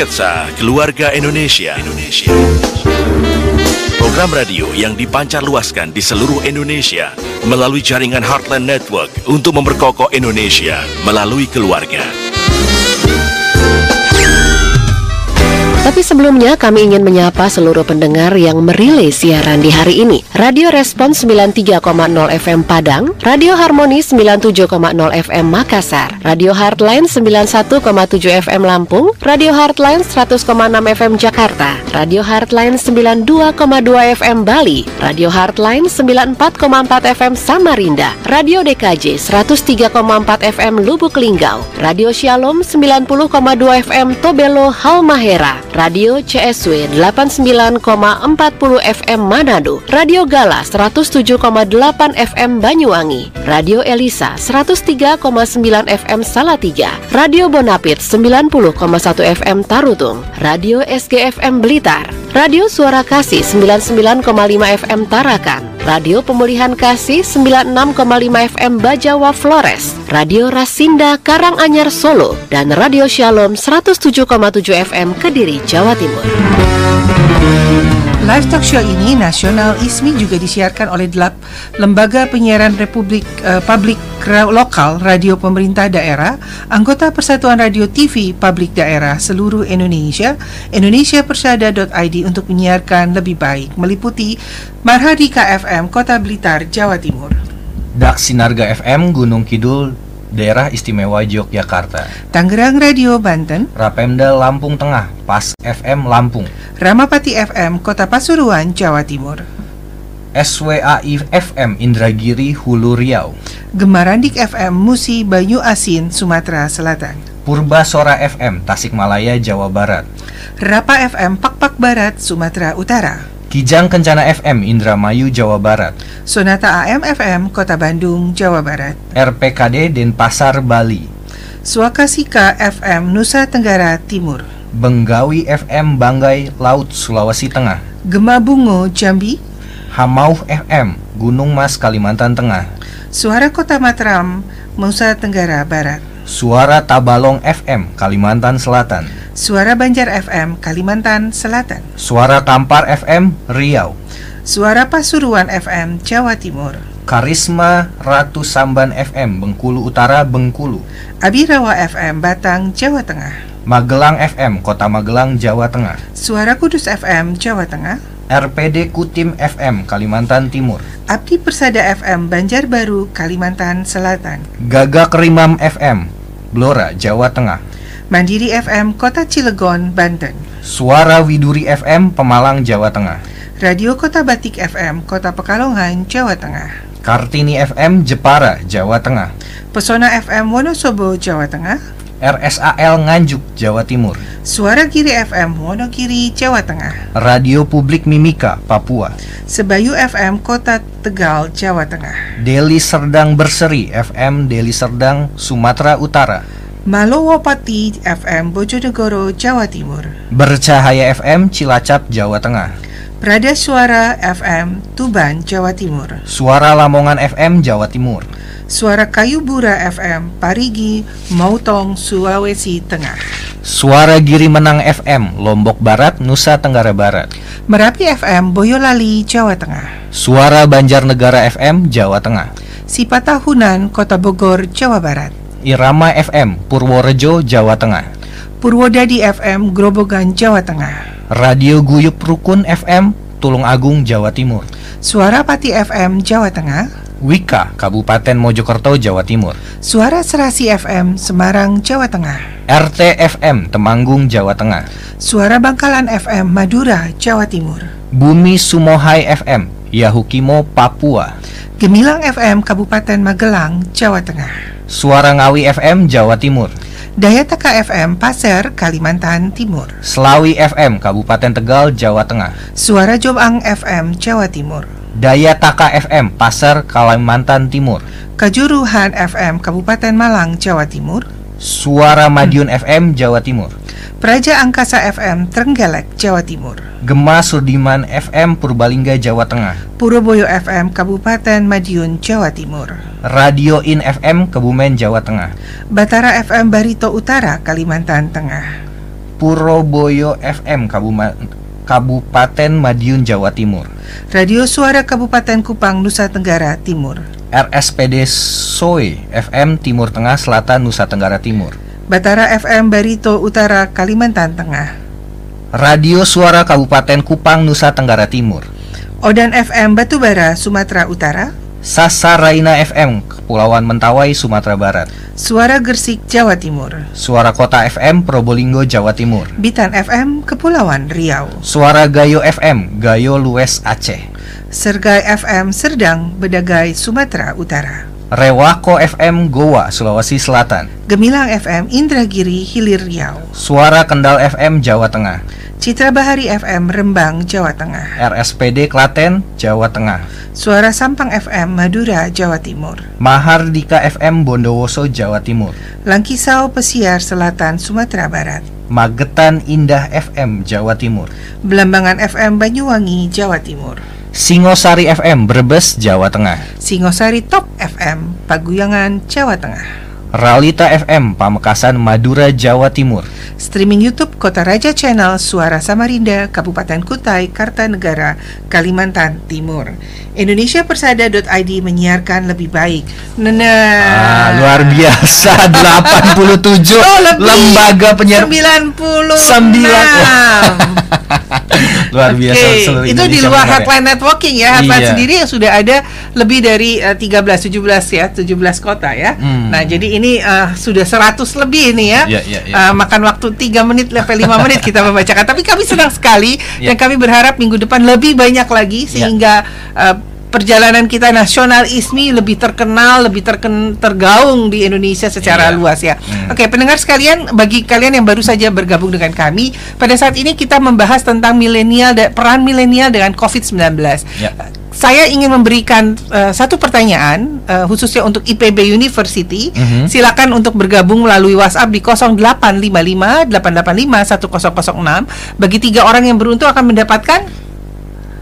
Sketsa Keluarga Indonesia. Indonesia. Program radio yang dipancar luaskan di seluruh Indonesia melalui jaringan Heartland Network untuk memperkokoh Indonesia melalui keluarga. Tapi sebelumnya kami ingin menyapa seluruh pendengar yang merilai siaran di hari ini. Radio Respons 93,0 FM Padang, Radio Harmoni 97,0 FM Makassar, Radio Heartline 91,7 FM Lampung, Radio Heartline 100,6 FM Jakarta, Radio Heartline 92,2 FM Bali, Radio Heartline 94,4 FM Samarinda, Radio DKJ 103,4 FM Lubuk Linggau, Radio Shalom 90,2 FM Tobelo Halmahera, Radio CSW 89,40 FM Manado, Radio Gala 107,8 FM Banyuwangi, Radio Elisa 103,9 FM Salatiga, Radio Bonapit 90,1 FM Tarutung, Radio SGFM Blitar, Radio Suara Kasih 99,5 FM Tarakan, Radio Pemulihan Kasih 96,5 FM Bajawa Flores, Radio Rasinda Karanganyar Solo, dan Radio Shalom 107,7 FM Kediri, Jawa Timur. Live talk show ini nasional ISMI juga disiarkan oleh delap lembaga penyiaran Republik eh, Publik Lokal Radio Pemerintah Daerah, anggota Persatuan Radio TV Publik Daerah seluruh Indonesia, indonesiapersada.id untuk menyiarkan lebih baik meliputi Marhadika FM Kota Blitar, Jawa Timur. Dak Sinarga FM Gunung Kidul Daerah Istimewa Yogyakarta Tangerang Radio Banten, Rapemda Lampung Tengah Pas FM Lampung Ramapati FM Kota Pasuruan, Jawa Timur. SWAI FM Indragiri Hulu Riau Gemarandik FM Musi Banyu Asin, Sumatera Selatan. Purba Sora FM Tasikmalaya Jawa Barat Rapa FM Pakpak Barat, Sumatera Utara. Kijang Kencana FM Indramayu Jawa Barat Sonata AM FM Kota Bandung, Jawa Barat. RPKD Denpasar Bali Swakasika FM Nusa Tenggara Timur. Benggawi FM Banggai Laut Sulawesi Tengah Gema Bungo Jambi. Hamau FM Gunung Mas Kalimantan Tengah Suara Kota Mataram, Nusa Tenggara Barat. Suara Tabalong FM Kalimantan Selatan Suara Banjar FM Kalimantan Selatan. Suara Kampar FM Riau Suara Pasuruan FM Jawa Timur. Karisma Ratu Samban FM Bengkulu Utara Bengkulu Abirawa FM Batang Jawa Tengah. Magelang FM Kota Magelang Jawa Tengah Suara Kudus FM Jawa Tengah. RPD Kutim FM Kalimantan Timur Abdi Persada FM Banjarbaru Kalimantan Selatan. Gagak Rimam FM Blora Jawa Tengah Mandiri FM Kota Cilegon Banten. Suara Widuri FM Pemalang Jawa Tengah Radio Kota Batik FM Kota Pekalongan Jawa Tengah. Kartini FM Jepara Jawa Tengah Pesona FM Wonosobo Jawa Tengah. RSAL Nganjuk Jawa Timur Suara Giri FM Wonogiri Jawa Tengah. Radio Publik Mimika Papua Sebayu FM Kota Tegal Jawa Tengah. Deli Serdang Berseri FM Deli Serdang Sumatera Utara Malowopati FM Bojonegoro Jawa Timur. Bercahaya FM Cilacap Jawa Tengah Prada Suara FM Tuban Jawa Timur. Suara Lamongan FM Jawa Timur Suara Kayu Bura FM Parigi Mautong Sulawesi Tengah. Suara Giri Menang FM Lombok Barat Nusa Tenggara Barat Merapi FM Boyolali Jawa Tengah. Suara Banjarnegara FM Jawa Tengah Sipatahunan Kota Bogor Jawa Barat. Irama FM Purworejo Jawa Tengah Purwodadi FM Grobogan Jawa Tengah. Radio Guyup Rukun FM Tulung Agung Jawa Timur Suara Pati FM Jawa Tengah. Wika Kabupaten Mojokerto Jawa Timur Suara Serasi FM Semarang Jawa Tengah. RT FM Temanggung Jawa Tengah Suara Bangkalan FM Madura Jawa Timur. Bumi Sumohai FM Yahukimo Papua Gemilang FM Kabupaten Magelang Jawa Tengah. Suara Ngawi FM Jawa Timur Dayataka FM Pasir Kalimantan Timur. Selawi FM Kabupaten Tegal Jawa Tengah Suara Jombang FM Jawa Timur. Daya Taka FM Pasar Kalimantan Timur Kajuruhan FM Kabupaten Malang Jawa Timur. Suara Madiun FM Jawa Timur Praja Angkasa FM Trenggalek Jawa Timur. Gema Sudiman FM Purbalingga Jawa Tengah Purwoboyo FM Kabupaten Madiun Jawa Timur. Radio In FM Kebumen Jawa Tengah Batara FM Barito Utara Kalimantan Tengah. Puroboyo FM Kabuma- Kabupaten Madiun Jawa Timur. Radio Suara Kabupaten Kupang, Nusa Tenggara Timur. RSPD Soe FM Timur Tengah Selatan Nusa Tenggara Timur. Batara FM Barito Utara, Kalimantan Tengah. Radio Suara Kabupaten Kupang Nusa Tenggara Timur. Odan FM Batubara, Sumatera Utara. Sasaraina FM Kepulauan Mentawai Sumatera Barat. Suara Gersik, Jawa Timur. Suara Kota FM Probolinggo Jawa Timur. Bitan FM Kepulauan Riau. Suara Gayo FM Gayo Lues Aceh. Sergai FM Serdang, Bedagai, Sumatera Utara. Rewako FM Goa Sulawesi Selatan. Gemilang FM Indragiri, Hilir Riau. Suara Kendal FM Jawa Tengah. Citra Bahari FM Rembang, Jawa Tengah. RSPD Klaten Jawa Tengah. Suara Sampang FM Madura, Jawa Timur. Mahardika FM Bondowoso Jawa Timur. Langkisau Pesiar Selatan, Sumatera Barat. Magetan Indah FM Jawa Timur. Belambangan FM Banyuwangi, Jawa Timur. Singosari FM Brebes Jawa Tengah. Singosari Top FM Paguyangan, Jawa Tengah. Ralita FM Pamekasan Madura Jawa Timur. Streaming YouTube Kota Raja Channel Suara Samarinda, Kabupaten Kutai, Kartanegara, Kalimantan Timur. Indonesiapersada.id menyiarkan lebih baik. Nena. Ah, luar biasa <laughs> 87 Oh, lebih. lembaga penyiar 90 Sembilan. <laughs> luar biasa seluruh itu di Indonesia luar ya. Heartline Networking ya. Heartline Iya. sendiri yang sudah ada lebih dari eh, 13 17 ya, 17 kota ya. Hmm. Nah, jadi ini eh, sudah 100 lebih ini ya. Iya, iya, iya. Eh, makan waktu 3 menit sampai 5 menit kita membacakan. Tapi kami senang sekali Iya. dan kami berharap minggu depan lebih banyak lagi sehingga eh, perjalanan kita nasional ISMI lebih terkenal, lebih terken, tergaung di Indonesia secara Iya. luas ya. Hmm. Oke, pendengar sekalian, bagi kalian yang baru saja bergabung dengan kami, pada saat ini kita membahas tentang milenial peran milenial dengan COVID-19. Ya. Saya ingin memberikan uh, satu pertanyaan uh, khususnya untuk IPB University. Mhm. Silakan untuk bergabung melalui WhatsApp di 0855 885 1006. Bagi tiga orang yang beruntung akan mendapatkan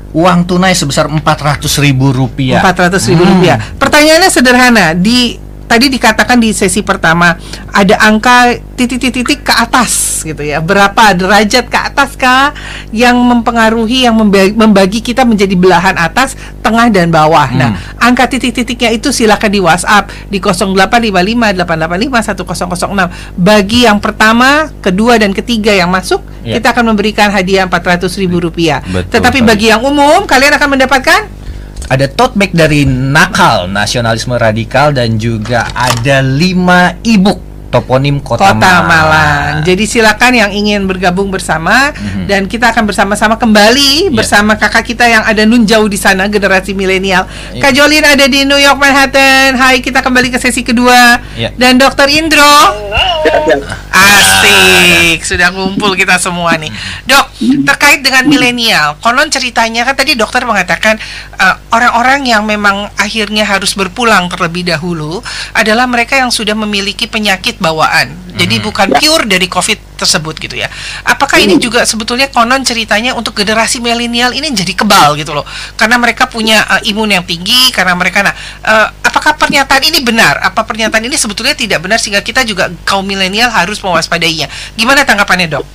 Uang tunai sebesar 400 ribu rupiah. 400 ribu Hmm. rupiah. Pertanyaannya sederhana. Di tadi dikatakan di sesi pertama ada angka titik-titik ke atas gitu ya. Berapa derajat ke atas kah yang mempengaruhi yang membagi, membagi kita menjadi belahan atas, tengah dan bawah. Nah, Hmm. angka titik-titiknya itu silakan di WhatsApp di 0855 885 1006. Bagi yang pertama, kedua dan ketiga yang masuk, Ya. kita akan memberikan hadiah 400 ribu rupiah. Betul Tetapi bagi yang umum, kalian akan mendapatkan Ada tote bag dari Nakal Nasionalisme Radikal dan juga ada 5 ebook toponim Kota, Kota Malang. Jadi silakan yang ingin bergabung bersama Mhm. dan kita akan bersama-sama kembali Iya. bersama kakak kita yang ada nun jauh di sana generasi milenial. Iya. Kak Jolin ada di New York Manhattan. Hai, kita kembali ke sesi kedua. Iya. Dan Dokter Indro Asik, sudah ngumpul kita semua nih. Dok, terkait dengan milenial, konon ceritanya kan tadi dokter mengatakan eh, orang-orang yang memang akhirnya harus berpulang terlebih dahulu adalah mereka yang sudah memiliki penyakit bawaan. Jadi bukan pure dari COVID tersebut gitu ya. Apakah ini juga sebetulnya konon ceritanya untuk generasi milenial ini jadi kebal gitu loh. Karena mereka punya eh, imun yang tinggi karena mereka nah eh, apakah pernyataan ini benar? Apa pernyataan ini sebetulnya tidak benar sehingga kita juga kaum milenial harus mewaspadainya? Gimana tanggapannya, Dok?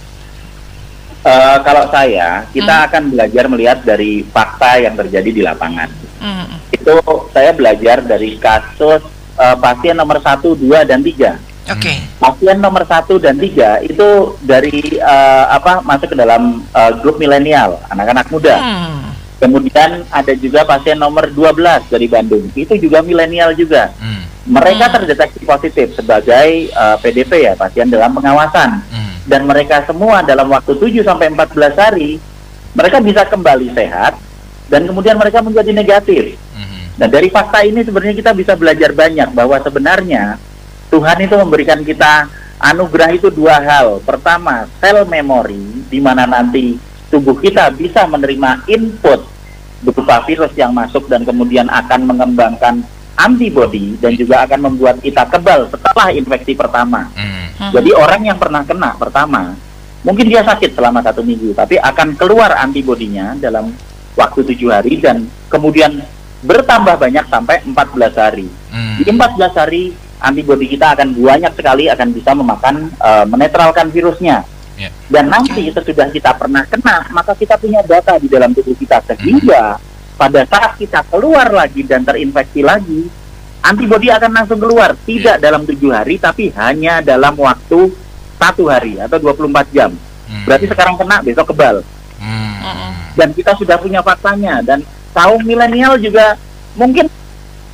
Eh, kalau saya, kita Hmm. akan belajar melihat dari fakta yang terjadi di lapangan. Hmm. Itu saya belajar dari kasus eh, pasien nomor 1, 2, dan 3. Oke. Pasien nomor 1 dan 3 itu dari eh, apa masuk ke dalam eh, grup milenial, anak-anak muda. Hmm. Kemudian ada juga pasien nomor 12 dari Bandung. Itu juga milenial juga. Hmm. Mereka Hmm. terdeteksi positif sebagai eh, PDP ya, pasien dalam pengawasan. Hmm. Dan mereka semua dalam waktu 7 sampai 14 hari mereka bisa kembali sehat dan kemudian mereka menjadi negatif. Hmm. Nah, dari fakta ini sebenarnya kita bisa belajar banyak bahwa sebenarnya Tuhan itu memberikan kita anugerah itu dua hal. Pertama, sel memori di mana nanti tubuh kita bisa menerima input berupa virus yang masuk dan kemudian akan mengembangkan antibodi dan juga akan membuat kita kebal setelah infeksi pertama. Hmm. Jadi orang yang pernah kena pertama, mungkin dia sakit selama satu minggu, tapi akan keluar antibodinya dalam waktu tujuh hari dan kemudian bertambah banyak sampai 14 hari. Hmm. Di 14 hari antibodi kita akan banyak sekali akan bisa memakan eh, menetralkan virusnya. Ya. Dan nanti sesudah kita pernah kena, maka kita punya data di dalam tubuh kita sehingga pada saat kita keluar lagi dan terinfeksi lagi, antibodi akan langsung keluar tidak dalam tujuh hari tapi hanya dalam waktu satu hari atau 24 jam. Hmm. Berarti sekarang kena besok kebal Hmm. dan kita sudah punya faktanya dan kaum milenial juga mungkin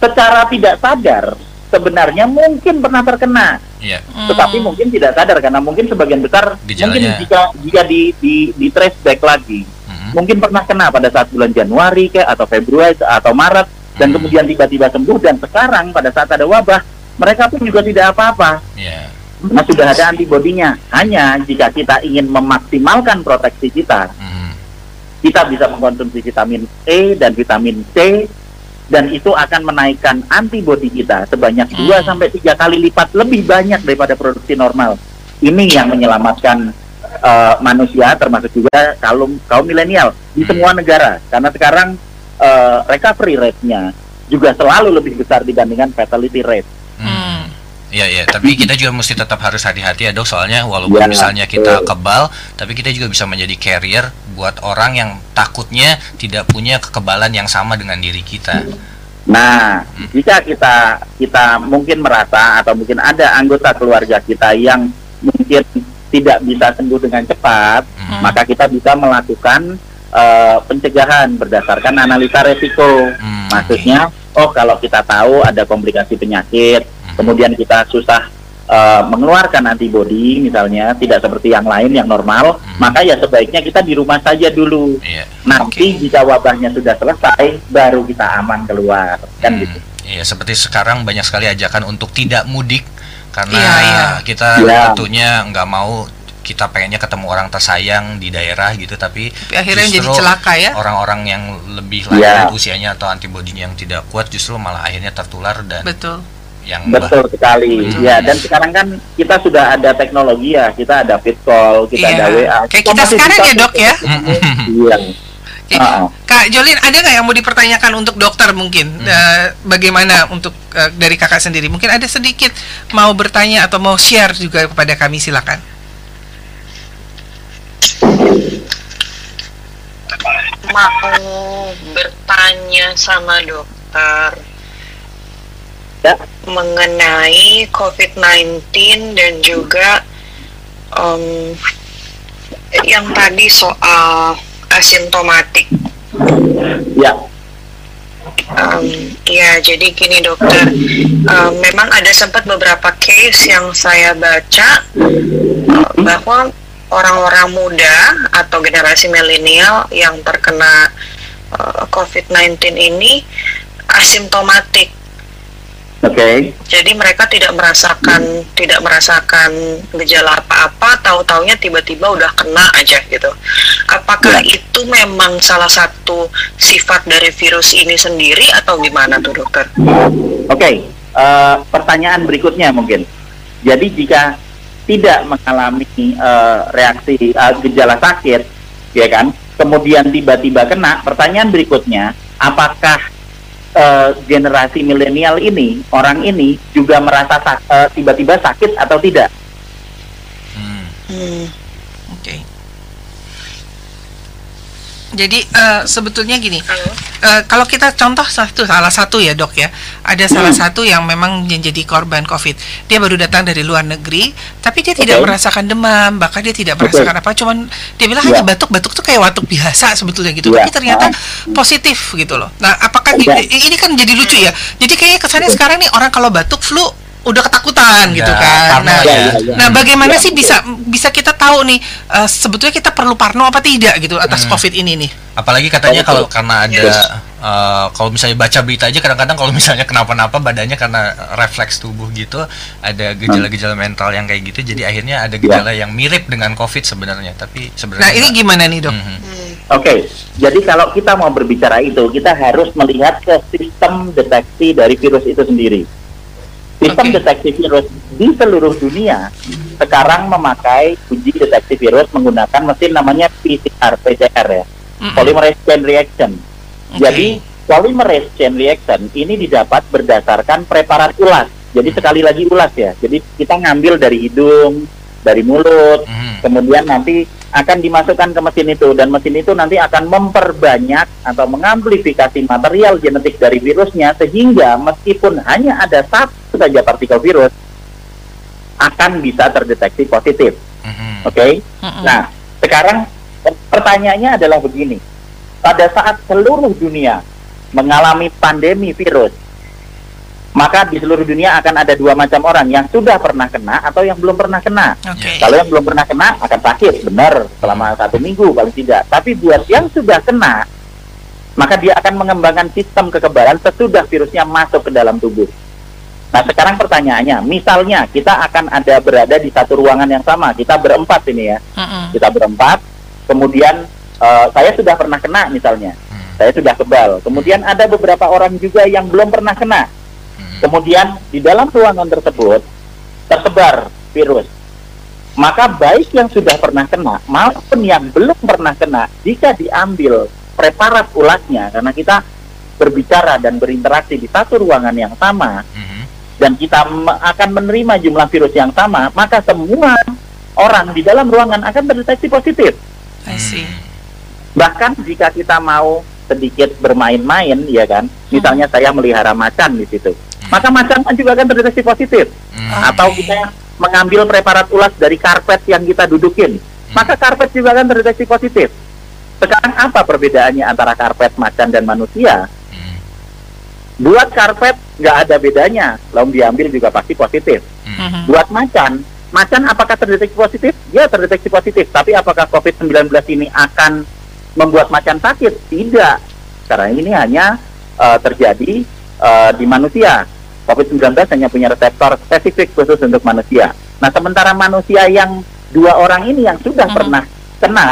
secara tidak sadar sebenarnya mungkin pernah terkena Iya. tetapi mungkin tidak sadar karena mungkin sebagian besar Gejalanya. mungkin jika jika di di di trace back lagi Hmm. mungkin pernah kena pada saat bulan Januari kayak atau Februari atau Maret dan Hmm. kemudian tiba-tiba sembuh dan sekarang pada saat ada wabah mereka pun juga tidak apa-apa Iya. karena sudah ada antibodinya hanya jika kita ingin memaksimalkan proteksi kita Hmm. kita bisa mengkonsumsi vitamin E dan vitamin C dan itu akan menaikkan antibodi kita sebanyak 2 sampai 3 kali lipat lebih banyak daripada produksi normal. Ini yang menyelamatkan eh, manusia termasuk juga kaum kaum milenial di semua negara karena sekarang eh, recovery rate-nya juga selalu lebih besar dibandingkan fatality rate. Hmm. Iya iya, tapi kita juga mesti tetap harus hati-hati ya dok, soalnya walaupun Ya, misalnya kita kebal, tapi kita juga bisa menjadi carrier buat orang yang takutnya tidak punya kekebalan yang sama dengan diri kita. Nah, jika kita kita mungkin merasa atau mungkin ada anggota keluarga kita yang mungkin tidak bisa sembuh dengan cepat, Hmm. maka kita bisa melakukan eh, pencegahan berdasarkan analisa resiko. Hmm, Maksudnya, oh kalau kita tahu ada komplikasi penyakit, kemudian kita susah eh, mengeluarkan antibodi misalnya tidak seperti yang lain yang normal, maka ya sebaiknya kita di rumah saja dulu. Iya. Nanti jika wabahnya sudah selesai, baru kita aman keluar, kan Hmm, gitu. Iya, seperti sekarang banyak sekali ajakan untuk tidak mudik karena Iya, iya. kita Iya. tentunya nggak mau kita pengennya ketemu orang tersayang di daerah gitu, tapi Tapi akhirnya jadi justru celaka ya. Orang-orang yang lebih Iya. lanjut usianya atau antibodinya yang tidak kuat justru malah akhirnya tertular dan Betul. Yang bah- Betul sekali. Betul. Ya, dan sekarang kan kita sudah ada teknologi ya. Kita ada fit call, kita Iya. ada WA. Kayak Kita kita masih sekarang ya, Dok, ya? Iya. Oke. Ah, ah. Kak Jolin, ada nggak yang mau dipertanyakan untuk dokter mungkin? Eh, bagaimana untuk eh, dari kakak sendiri? Mungkin ada sedikit mau bertanya atau mau share juga kepada kami, silakan. mau bertanya sama dokter. Mengenai COVID-19 dan juga em, yang tadi soal asimptomatik. Ya. Em, ya, jadi gini dokter, em, memang ada sempat beberapa case yang saya baca eh, bahwa orang-orang muda atau generasi milenial yang terkena eh, COVID-19 ini asimptomatik. Oke. Jadi mereka tidak merasakan tidak merasakan gejala apa-apa, tahu-taunya tiba-tiba udah kena aja gitu. Apakah Ya. itu memang salah satu sifat dari virus ini sendiri atau gimana tuh dokter? Oke. eh, pertanyaan berikutnya mungkin. Jadi jika tidak mengalami eh, reaksi eh, gejala sakit, ya kan, kemudian tiba-tiba kena, pertanyaan berikutnya, apakah eh, generasi milenial ini, orang ini juga merasa sak- eh, tiba-tiba sakit atau tidak? Hmm. Hmm. Oke. Jadi eh, sebetulnya gini, eh, kalau kita contoh satu salah satu ya dok ya, ada salah satu yang memang menjadi korban COVID. Dia baru datang dari luar negeri, tapi dia tidak Oke. merasakan demam, bahkan dia tidak Betul. merasakan apa, cuman dia bilang Ya. hanya batuk-batuk tuh kayak batuk biasa sebetulnya gitu, Ya. tapi ternyata Ah. positif gitu loh. Nah, apakah Ya. ini, ini kan jadi lucu ya? Jadi kayaknya kesannya sekarang nih orang kalau batuk flu udah ketakutan gitu Ya, kan. parno Nah, ya. Ya. Nah, bagaimana Ya, sih bisa bisa kita tahu nih eh, sebetulnya kita perlu parno apa tidak gitu atas Hmm. COVID ini nih? Apalagi katanya kalau karena ada Yes. eh, kalau misalnya baca berita aja kadang-kadang kalau misalnya kenapa-napa badannya karena refleks tubuh gitu ada gejala-gejala mental yang kayak gitu jadi akhirnya ada gejala yang mirip dengan COVID sebenarnya tapi sebenarnya Nah, ini enggak. gimana nih, Dok? Mhm. Hmm. Oke, jadi kalau kita mau berbicara itu, kita harus melihat ke sistem deteksi dari virus itu sendiri. Sistem Oke. deteksi virus di seluruh dunia sekarang memakai uji deteksi virus menggunakan mesin namanya PCR, PCR ya, Mm-mm. polymerase chain reaction. Oke. Jadi polymerase chain reaction ini didapat berdasarkan preparat ulas. Jadi sekali lagi ulas ya. Jadi kita ngambil dari hidung, dari mulut, Mhm. kemudian nanti akan dimasukkan ke mesin itu dan mesin itu nanti akan memperbanyak atau mengamplifikasi material genetik dari virusnya sehingga meskipun hanya ada satu saja partikel virus akan bisa terdeteksi positif. Mhm. Oke. Mm-mm. Nah, sekarang pertanyaannya adalah begini. Pada saat seluruh dunia mengalami pandemi virus, maka di seluruh dunia akan ada dua macam orang yang sudah pernah kena atau yang belum pernah kena. Oke. Kalau yang belum pernah kena akan sakit, benar, selama satu minggu paling tidak. Tapi buat yang sudah kena, maka dia akan mengembangkan sistem kekebalan sesudah virusnya masuk ke dalam tubuh. Nah sekarang pertanyaannya, misalnya kita akan ada berada di satu ruangan yang sama, kita berempat ini ya, Mm-mm. kita berempat, kemudian eh, saya sudah pernah kena misalnya, Hmm. saya sudah kebal, kemudian ada beberapa orang juga yang belum pernah kena. Kemudian di dalam ruangan tersebut tersebar virus. Maka baik yang sudah pernah kena maupun yang belum pernah kena, jika diambil preparat ulasnya, karena kita berbicara dan berinteraksi di satu ruangan yang sama, Mhm. dan kita akan menerima jumlah virus yang sama, maka semua orang di dalam ruangan akan terdeteksi positif. I see. Bahkan jika kita mau sedikit bermain-main, ya kan, misalnya saya melihara macan di situ, maka macan juga akan terdeteksi positif. Hmm. Atau Oke. kita mengambil preparat ulas dari karpet yang kita dudukin, maka karpet juga akan terdeteksi positif. Sekarang apa perbedaannya antara karpet, macan, dan manusia? Hmm. Buat karpet nggak ada bedanya, lalu diambil juga pasti positif. Hmm. Buat macan, macan apakah terdeteksi positif? Ya terdeteksi positif, tapi apakah COVID-19 ini akan membuat macan sakit? Tidak, karena ini hanya eh, terjadi eh, di manusia. COVID-19 hanya punya reseptor spesifik khusus untuk manusia. Nah, sementara manusia yang dua orang ini yang sudah Mhm. pernah kena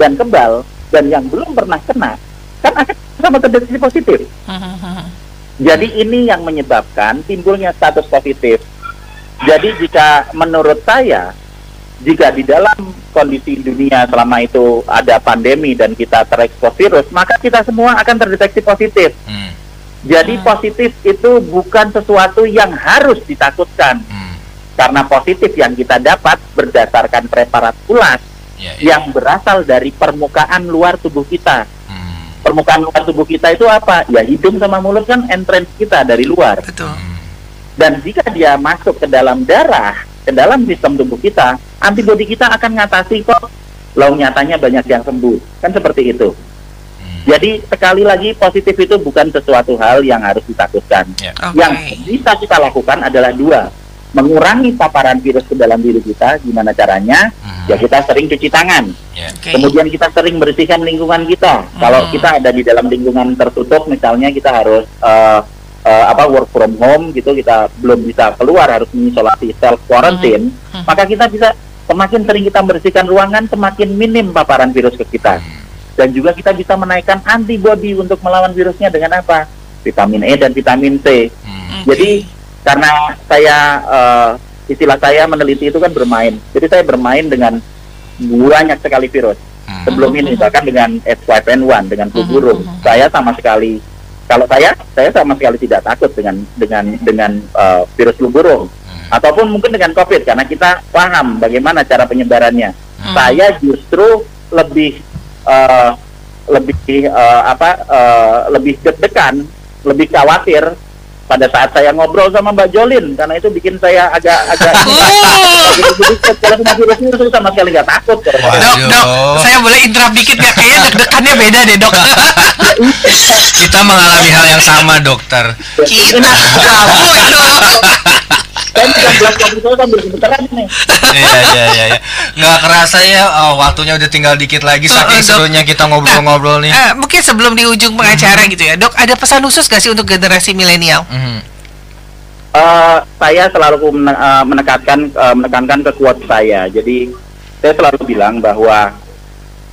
dan kebal dan yang belum pernah kena, kan akan sama terdeteksi positif. Mhm. Jadi ini yang menyebabkan timbulnya status positif. Jadi jika menurut saya, jika di dalam kondisi dunia selama itu ada pandemi dan kita terekspos virus, maka kita semua akan terdeteksi positif. Hmm. Jadi Hmm. positif itu bukan sesuatu yang harus ditakutkan. Hmm. Karena positif yang kita dapat berdasarkan preparat ulas Ya, ya. yang berasal dari permukaan luar tubuh kita. Hmm. Permukaan luar tubuh kita itu apa? Ya hidung sama mulut kan entrance kita dari luar. Betul. Hmm. Dan jika dia masuk ke dalam darah, ke dalam sistem tubuh kita, antibodi kita akan ngatasi kok. Lalu nyatanya banyak yang sembuh. Kan seperti itu. Hmm. Jadi sekali lagi positif itu bukan sesuatu hal yang harus ditakutkan. Ya. Oke. Yang bisa kita lakukan adalah dua. Mengurangi paparan virus ke dalam diri kita, gimana caranya? Hmm. Ya kita sering cuci tangan. Ya. Oke. Kemudian kita sering bersihkan lingkungan kita. Kalau Hmm. kita ada di dalam lingkungan tertutup, misalnya kita harus eh, eh, apa work from home gitu, kita belum bisa keluar, harus mengisolasi self quarantine, Hmm. maka kita bisa semakin sering kita bersihkan ruangan, semakin minim paparan virus ke kita. Dan juga kita bisa menaikkan antibodi untuk melawan virusnya dengan apa? Vitamin E dan vitamin C. Hmm. Jadi karena saya eh, istilah saya meneliti itu kan bermain. Jadi saya bermain dengan banyak sekali virus. Hmm. Sebelum ini bahkan dengan H5N1 dengan flu Mhm, burung, mhm. saya sama sekali kalau saya saya sama sekali tidak takut dengan dengan dengan eh, virus flu burung Hmm. ataupun mungkin dengan COVID karena kita paham bagaimana cara penyebarannya. Hmm. Saya justru lebih eh, lebih eh, apa eh, lebih deg-degan, lebih khawatir pada saat saya ngobrol sama Mbak Jolin karena itu bikin saya agak agak <laughs> Oh. Jadi kalau sama virus itu saya sama sekali nggak takut. Dok, dok, saya boleh interrupt dikit ya? Kayaknya deg-degannya beda deh, dok. <laughs> Kita mengalami hal yang sama, dokter. Kita kamu itu. Bukan belas kopi saya sambil gemeteran nih. Iya, iya, iya, iya. Nggak kerasa ya, oh, waktunya udah tinggal dikit lagi. Saking Oh, Dok. serunya kita ngobrol-ngobrol nih. Eh, mungkin sebelum di ujung pengacara gitu ya, dok, ada pesan khusus gak sih untuk generasi milenial? Mhm. Eh, saya selalu men- eh, menekankan eh, menekankan ke quote saya. Jadi saya selalu bilang bahwa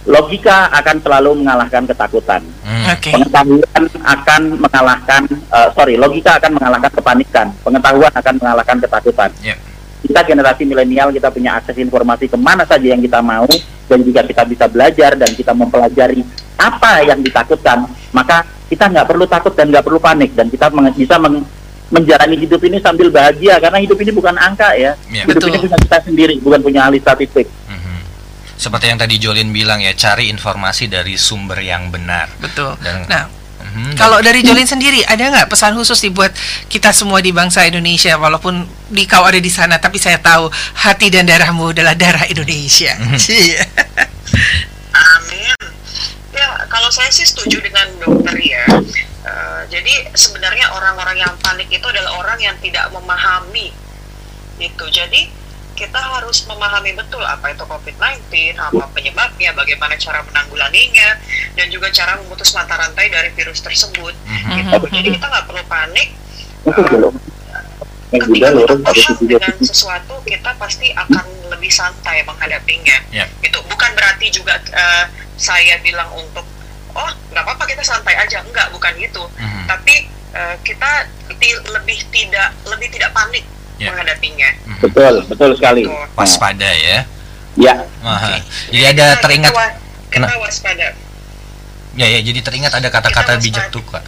logika akan selalu mengalahkan ketakutan. Hmm. Oke. Pengetahuan akan mengalahkan eh, sorry, logika akan mengalahkan kepanikan. Pengetahuan akan mengalahkan ketakutan. Ya. Kita generasi milenial kita punya akses informasi ke mana saja yang kita mau dan jika kita bisa belajar dan kita mempelajari apa yang ditakutkan, maka kita nggak perlu takut dan nggak perlu panik dan kita menge- bisa meng- menjalani hidup ini sambil bahagia karena hidup ini bukan angka ya. Ya. Hidup Betul. ini punya kita sendiri, bukan punya ahli statistik. Mhm. Seperti yang tadi Jolin bilang ya, cari informasi dari sumber yang benar. Betul. Dan- Nah, Mhm, dan- Kalau dari Jolin sendiri, ada nggak pesan khusus dibuat kita semua di bangsa Indonesia, walaupun di kau ada di sana, tapi saya tahu hati dan darahmu adalah darah Indonesia. Cie. <laughs> Amin. Ya, kalau saya sih setuju dengan dokter ya. Eh, jadi sebenarnya orang-orang yang panik itu adalah orang yang tidak memahami itu. Jadi kita harus memahami betul apa itu COVID-19, apa penyebabnya, bagaimana cara menanggulanginya, dan juga cara memutus mata rantai dari virus tersebut. Mhm. Gitu. Jadi kita nggak perlu panik. Itu belum. Yang Ketika kita ada paham dengan sesuatu, kita pasti akan lebih santai menghadapinya. Ya. Itu bukan berarti juga eh, saya bilang untuk oh nggak apa-apa kita santai aja, enggak bukan gitu. Mhm. Tapi eh, kita ti- lebih tidak lebih tidak panik Ya. menghadapinya. Mhm. Betul, betul sekali. Tuh. Waspada ya. Ya, Aha. Jadi ada Kita- teringat kita, kita Kena- waspada. ya ya jadi teringat ada kata-kata bijak tuh Kak.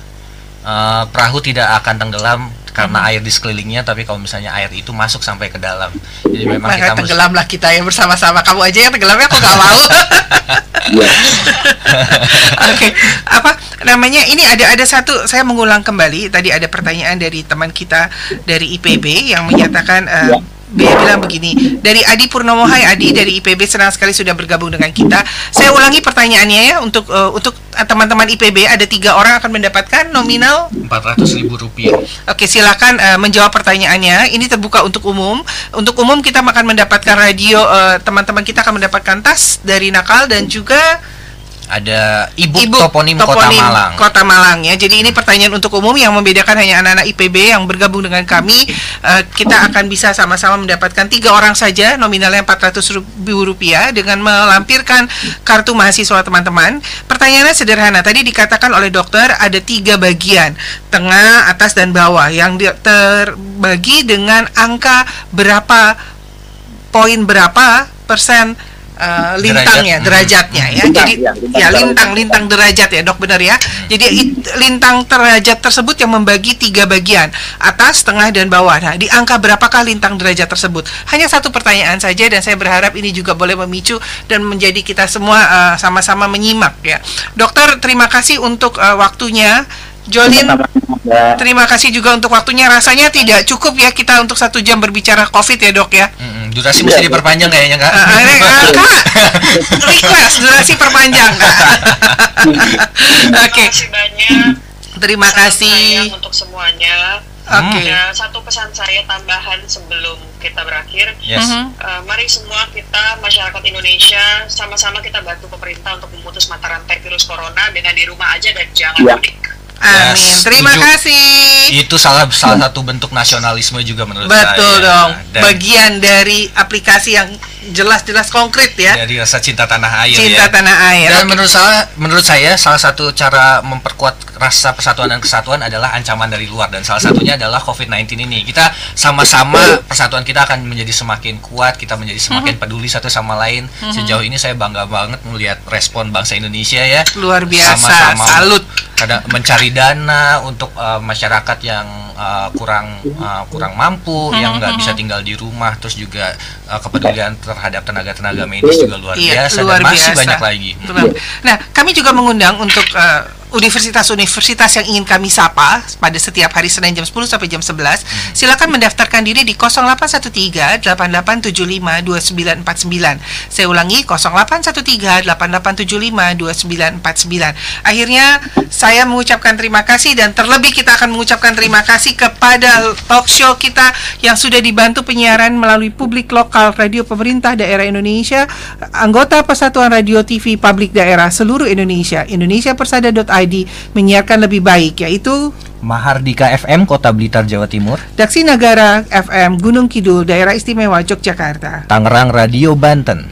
Eh, perahu tidak akan tenggelam karena Mhm. air di sekelilingnya tapi kalau misalnya air itu masuk sampai ke dalam. Jadi memang Maka kita tenggelamlah kita ya bersama-sama. Kamu aja yang tenggelamnya aku nggak mau. <laughs> ya. <laughs> Oke, apa namanya? Ini ada ada satu. Saya mengulang kembali. Tadi ada pertanyaan dari teman kita dari IPB yang menyatakan. eh, Ya. Dia bilang begini dari Adi Purnomo Hai Adi dari IPB senang sekali sudah bergabung dengan kita saya ulangi pertanyaannya ya untuk eh, untuk teman-teman IPB ada tiga orang akan mendapatkan nominal 400 ribu rupiah. Oke, silakan eh, menjawab pertanyaannya. Ini terbuka untuk umum. Untuk umum kita akan mendapatkan radio, eh, teman-teman kita akan mendapatkan tas dari Nakal dan juga Ada ibu, ibu toponim, Kota Malang. Kota Malang ya. Jadi ini pertanyaan untuk umum yang membedakan hanya anak-anak IPB yang bergabung dengan kami. Eh, kita akan bisa sama-sama mendapatkan tiga orang saja nominalnya 400 ribu rupiah dengan melampirkan kartu mahasiswa teman-teman. Pertanyaannya sederhana. Tadi dikatakan oleh dokter ada tiga bagian tengah, atas dan bawah yang terbagi dengan angka berapa poin berapa persen eh, Derajat. derajatnya ya. Lintang, jadi ya, lintang ya derajat. lintang lintang derajat ya dok benar ya. Jadi it- lintang derajat tersebut yang membagi tiga bagian atas tengah dan bawah. Nah di angka berapakah lintang derajat tersebut? Hanya satu pertanyaan saja dan saya berharap ini juga boleh memicu dan menjadi kita semua eh, sama-sama menyimak ya. Dokter terima kasih untuk eh, waktunya Jolin. Ya. Terima kasih juga untuk waktunya. Rasanya tidak cukup ya kita untuk satu jam berbicara COVID ya dok ya. Mm-mm, durasi mesti diperpanjang kayaknya kak. Ini, ah, kak, <laughs> request durasi perpanjang kak. <laughs> Oke, Terima kasih banyak. terima kasih. untuk semuanya. Oke. Ya, satu pesan saya tambahan sebelum kita berakhir. Yes. Eh, mari semua kita masyarakat Indonesia sama-sama kita bantu pemerintah untuk memutus mata rantai virus corona dengan di rumah aja dan jangan Ya. mudik. Amin. Yes, Terima setuju. kasih. Itu salah salah satu bentuk nasionalisme juga menurut Betul saya. dong. Dan Bagian dari aplikasi yang jelas-jelas konkret ya. dari rasa cinta tanah air Cinta ya. tanah air. Dan menurut saya, menurut saya salah satu cara memperkuat rasa persatuan dan kesatuan adalah ancaman dari luar dan salah satunya adalah COVID-19 ini. Kita sama-sama persatuan kita akan menjadi semakin kuat, kita menjadi semakin peduli satu sama lain. Sejauh ini saya bangga banget melihat respon bangsa Indonesia ya. Luar biasa. Sama-sama Salut. Kada mencari dana untuk uh, masyarakat yang uh, kurang uh, kurang mampu, yang nggak bisa tinggal di rumah, terus juga uh, kepedulian terhadap tenaga-tenaga medis juga luar Iya, biasa luar dan masih biasa. banyak lagi. Betul. Nah, kami juga mengundang untuk eh, universitas-universitas yang ingin kami sapa pada setiap hari Senin jam 10 sampai jam 11. Silakan mendaftarkan diri di 0813 8875 2949. Saya ulangi 0813 8875 2949. Akhirnya saya mengucapkan terima kasih dan terlebih kita akan mengucapkan terima kasih kepada talk show kita yang sudah dibantu penyiaran melalui publik lokal radio pemerintah daerah Indonesia, anggota Persatuan Radio TV Publik Daerah seluruh Indonesia, indonesiapersada.id menyiarkan lebih baik yaitu Mahardika FM Kota Blitar Jawa Timur, Daksi Nagara FM Gunung Kidul Daerah Istimewa Yogyakarta, Tangerang Radio Banten,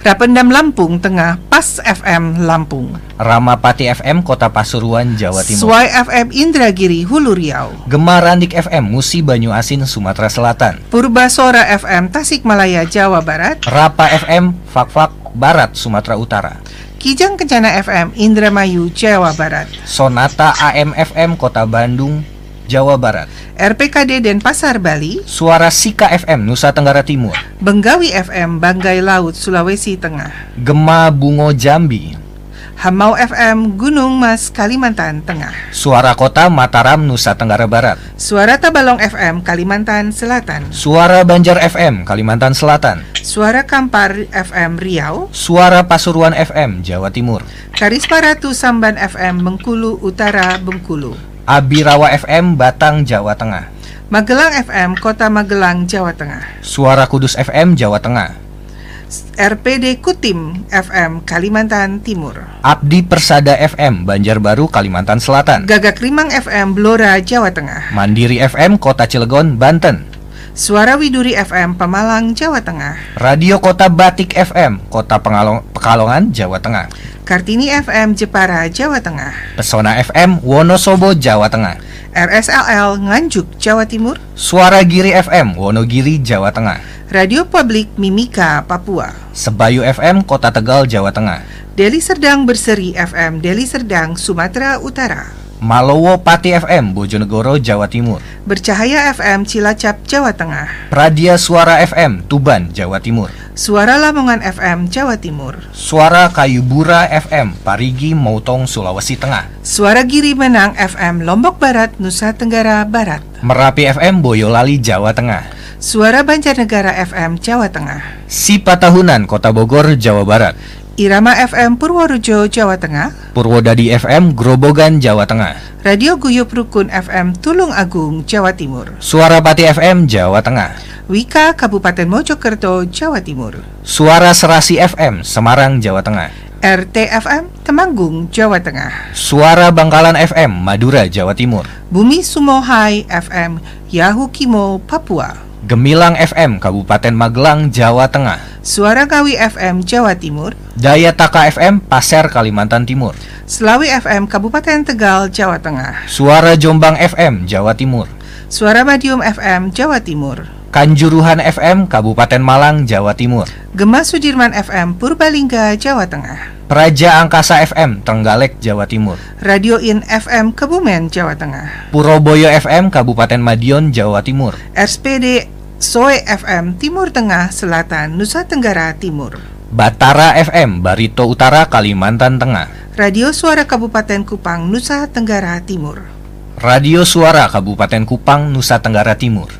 Rapendam Lampung Tengah Pas FM Lampung, Ramapati FM Kota Pasuruan Jawa Timur, Swai FM Indragiri Hulu Riau, Gemarandik FM Musi Banyu Asin Sumatera Selatan, Purbasora FM Tasikmalaya Jawa Barat, Rapa FM Fakfak Barat Sumatera Utara, Kijang Kencana FM Indramayu Jawa Barat, Sonata AM FM Kota Bandung Jawa Barat. RPKD Denpasar Bali, Suara Sika FM Nusa Tenggara Timur. Benggawi FM Banggai Laut Sulawesi Tengah, Gema Bungo Jambi. Hamau FM Gunung Mas Kalimantan Tengah, Suara Kota Mataram Nusa Tenggara Barat. Suara Tabalong FM Kalimantan Selatan, Suara Banjar FM Kalimantan Selatan. Suara Kampar FM Riau, Suara Pasuruan FM Jawa Timur. Karisparatu Samban FM Bengkulu Utara Bengkulu, Abirawa FM Batang Jawa Tengah. Magelang FM Kota Magelang Jawa Tengah, Suara Kudus FM Jawa Tengah. RPD Kutim FM Kalimantan Timur, Abdi Persada FM Banjarbaru Kalimantan Selatan. Gagak Limang FM Blora Jawa Tengah, Mandiri FM Kota Cilegon Banten. Suara Widuri FM Pemalang Jawa Tengah, Radio Kota Batik FM Kota Pengalong Pekalongan Jawa Tengah. Kartini FM Jepara Jawa Tengah, Pesona FM Wonosobo Jawa Tengah. RSLL Nganjuk Jawa Timur, Suara Giri FM Wonogiri Jawa Tengah. Radio Publik Mimika Papua, Sebayu FM Kota Tegal Jawa Tengah. Deli Serdang Berseri FM Deli Serdang Sumatera Utara, Malowo Pati FM Bojonegoro Jawa Timur. Bercahaya FM Cilacap Jawa Tengah, Pradia Suara FM Tuban Jawa Timur. Suara Lamongan FM Jawa Timur, Suara Kayubura FM Parigi Mautong Sulawesi Tengah. Suara Giri Menang FM Lombok Barat Nusa Tenggara Barat, Merapi FM Boyolali Jawa Tengah. Suara Banjarnegara FM Jawa Tengah, Sipatahunan Kota Bogor Jawa Barat. Irama FM Purworejo Jawa Tengah, Purwodadi FM Grobogan Jawa Tengah. Radio Guyup Rukun FM Tulung Agung Jawa Timur, Suara Pati FM Jawa Tengah. Wika Kabupaten Mojokerto Jawa Timur, Suara Serasi FM Semarang Jawa Tengah. RTFM Temanggung Jawa Tengah, Suara Bangkalan FM Madura Jawa Timur. Bumi Sumohai FM Yahukimo Papua, Gemilang FM Kabupaten Magelang Jawa Tengah. Suara Ngawi FM Jawa Timur, Daya Taka FM Pasir Kalimantan Timur. Selawi FM Kabupaten Tegal Jawa Tengah, Suara Jombang FM Jawa Timur. Suara Madium FM Jawa Timur, Kanjuruhan FM Kabupaten Malang Jawa Timur. Gema Sudirman FM Purbalingga Jawa Tengah, Praja Angkasa FM Trenggalek Jawa Timur. Radio In FM Kebumen Jawa Tengah, Puroboyo FM Kabupaten Madiun Jawa Timur. RSPD Soe FM Timur Tengah Selatan Nusa Tenggara Timur, Batara FM Barito Utara Kalimantan Tengah. Radio Suara Kabupaten Kupang Nusa Tenggara Timur, Radio Suara Kabupaten Kupang Nusa Tenggara Timur.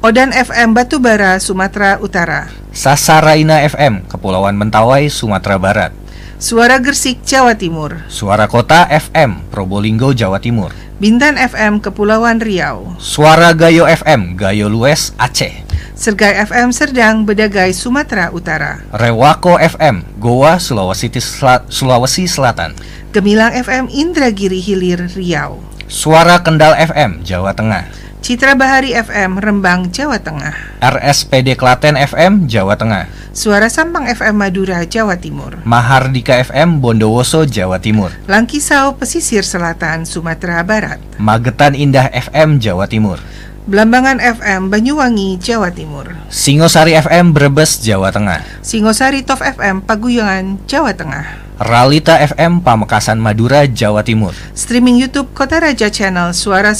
Odan FM Batubara Sumatera Utara, Sasaraina FM Kepulauan Mentawai Sumatera Barat. Suara Gersik Jawa Timur, Suara Kota FM Probolinggo Jawa Timur. Bintan FM Kepulauan Riau, Suara Gayo FM Gayo Lues Aceh. Sergai FM Serdang Bedagai Sumatera Utara, Rewako FM Goa Sulawesi, Sel- Sulawesi Selatan. Gemilang FM Indragiri Hilir Riau, Suara Kendal FM Jawa Tengah. Citra Bahari FM Rembang Jawa Tengah, RSPD Klaten FM Jawa Tengah. Suara Sampang FM Madura Jawa Timur, Mahardika FM Bondowoso Jawa Timur. Langkisau Pesisir Selatan Sumatera Barat, Magetan Indah FM Jawa Timur. Belambangan FM Banyuwangi Jawa Timur, Singosari FM Brebes Jawa Tengah. Singosari Top FM Paguyangan Jawa Tengah, Ralita FM Pamekasan Madura Jawa Timur. streaming YouTube Kota Raja Channel Suara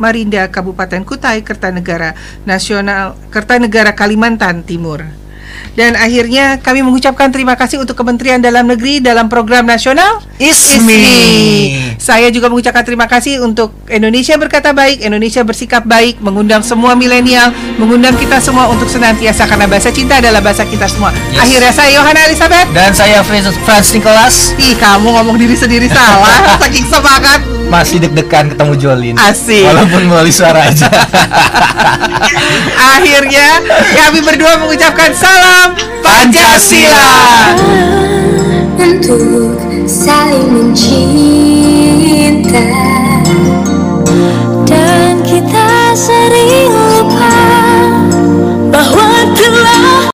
Samarinda Kabupaten Kutai Kertanegara Nasional Kertanegara Kalimantan Timur. Dan akhirnya kami mengucapkan terima kasih untuk Kementerian Dalam Negeri dalam program nasional Ismi. Saya juga mengucapkan terima kasih untuk Indonesia berkata baik, Indonesia bersikap baik, mengundang semua milenial, mengundang kita semua untuk senantiasa karena bahasa cinta adalah bahasa kita semua. Yes. Akhirnya saya Yohana Elizabeth. Dan saya Franz Nicholas Ih, kamu ngomong diri sendiri salah, <laughs> saking semangat masih deg-degan ketemu Jolin. Asik. Walaupun melalui suara aja. <laughs> Akhirnya kami berdua mengucapkan salam Pancasila. Untuk saling mencinta dan kita sering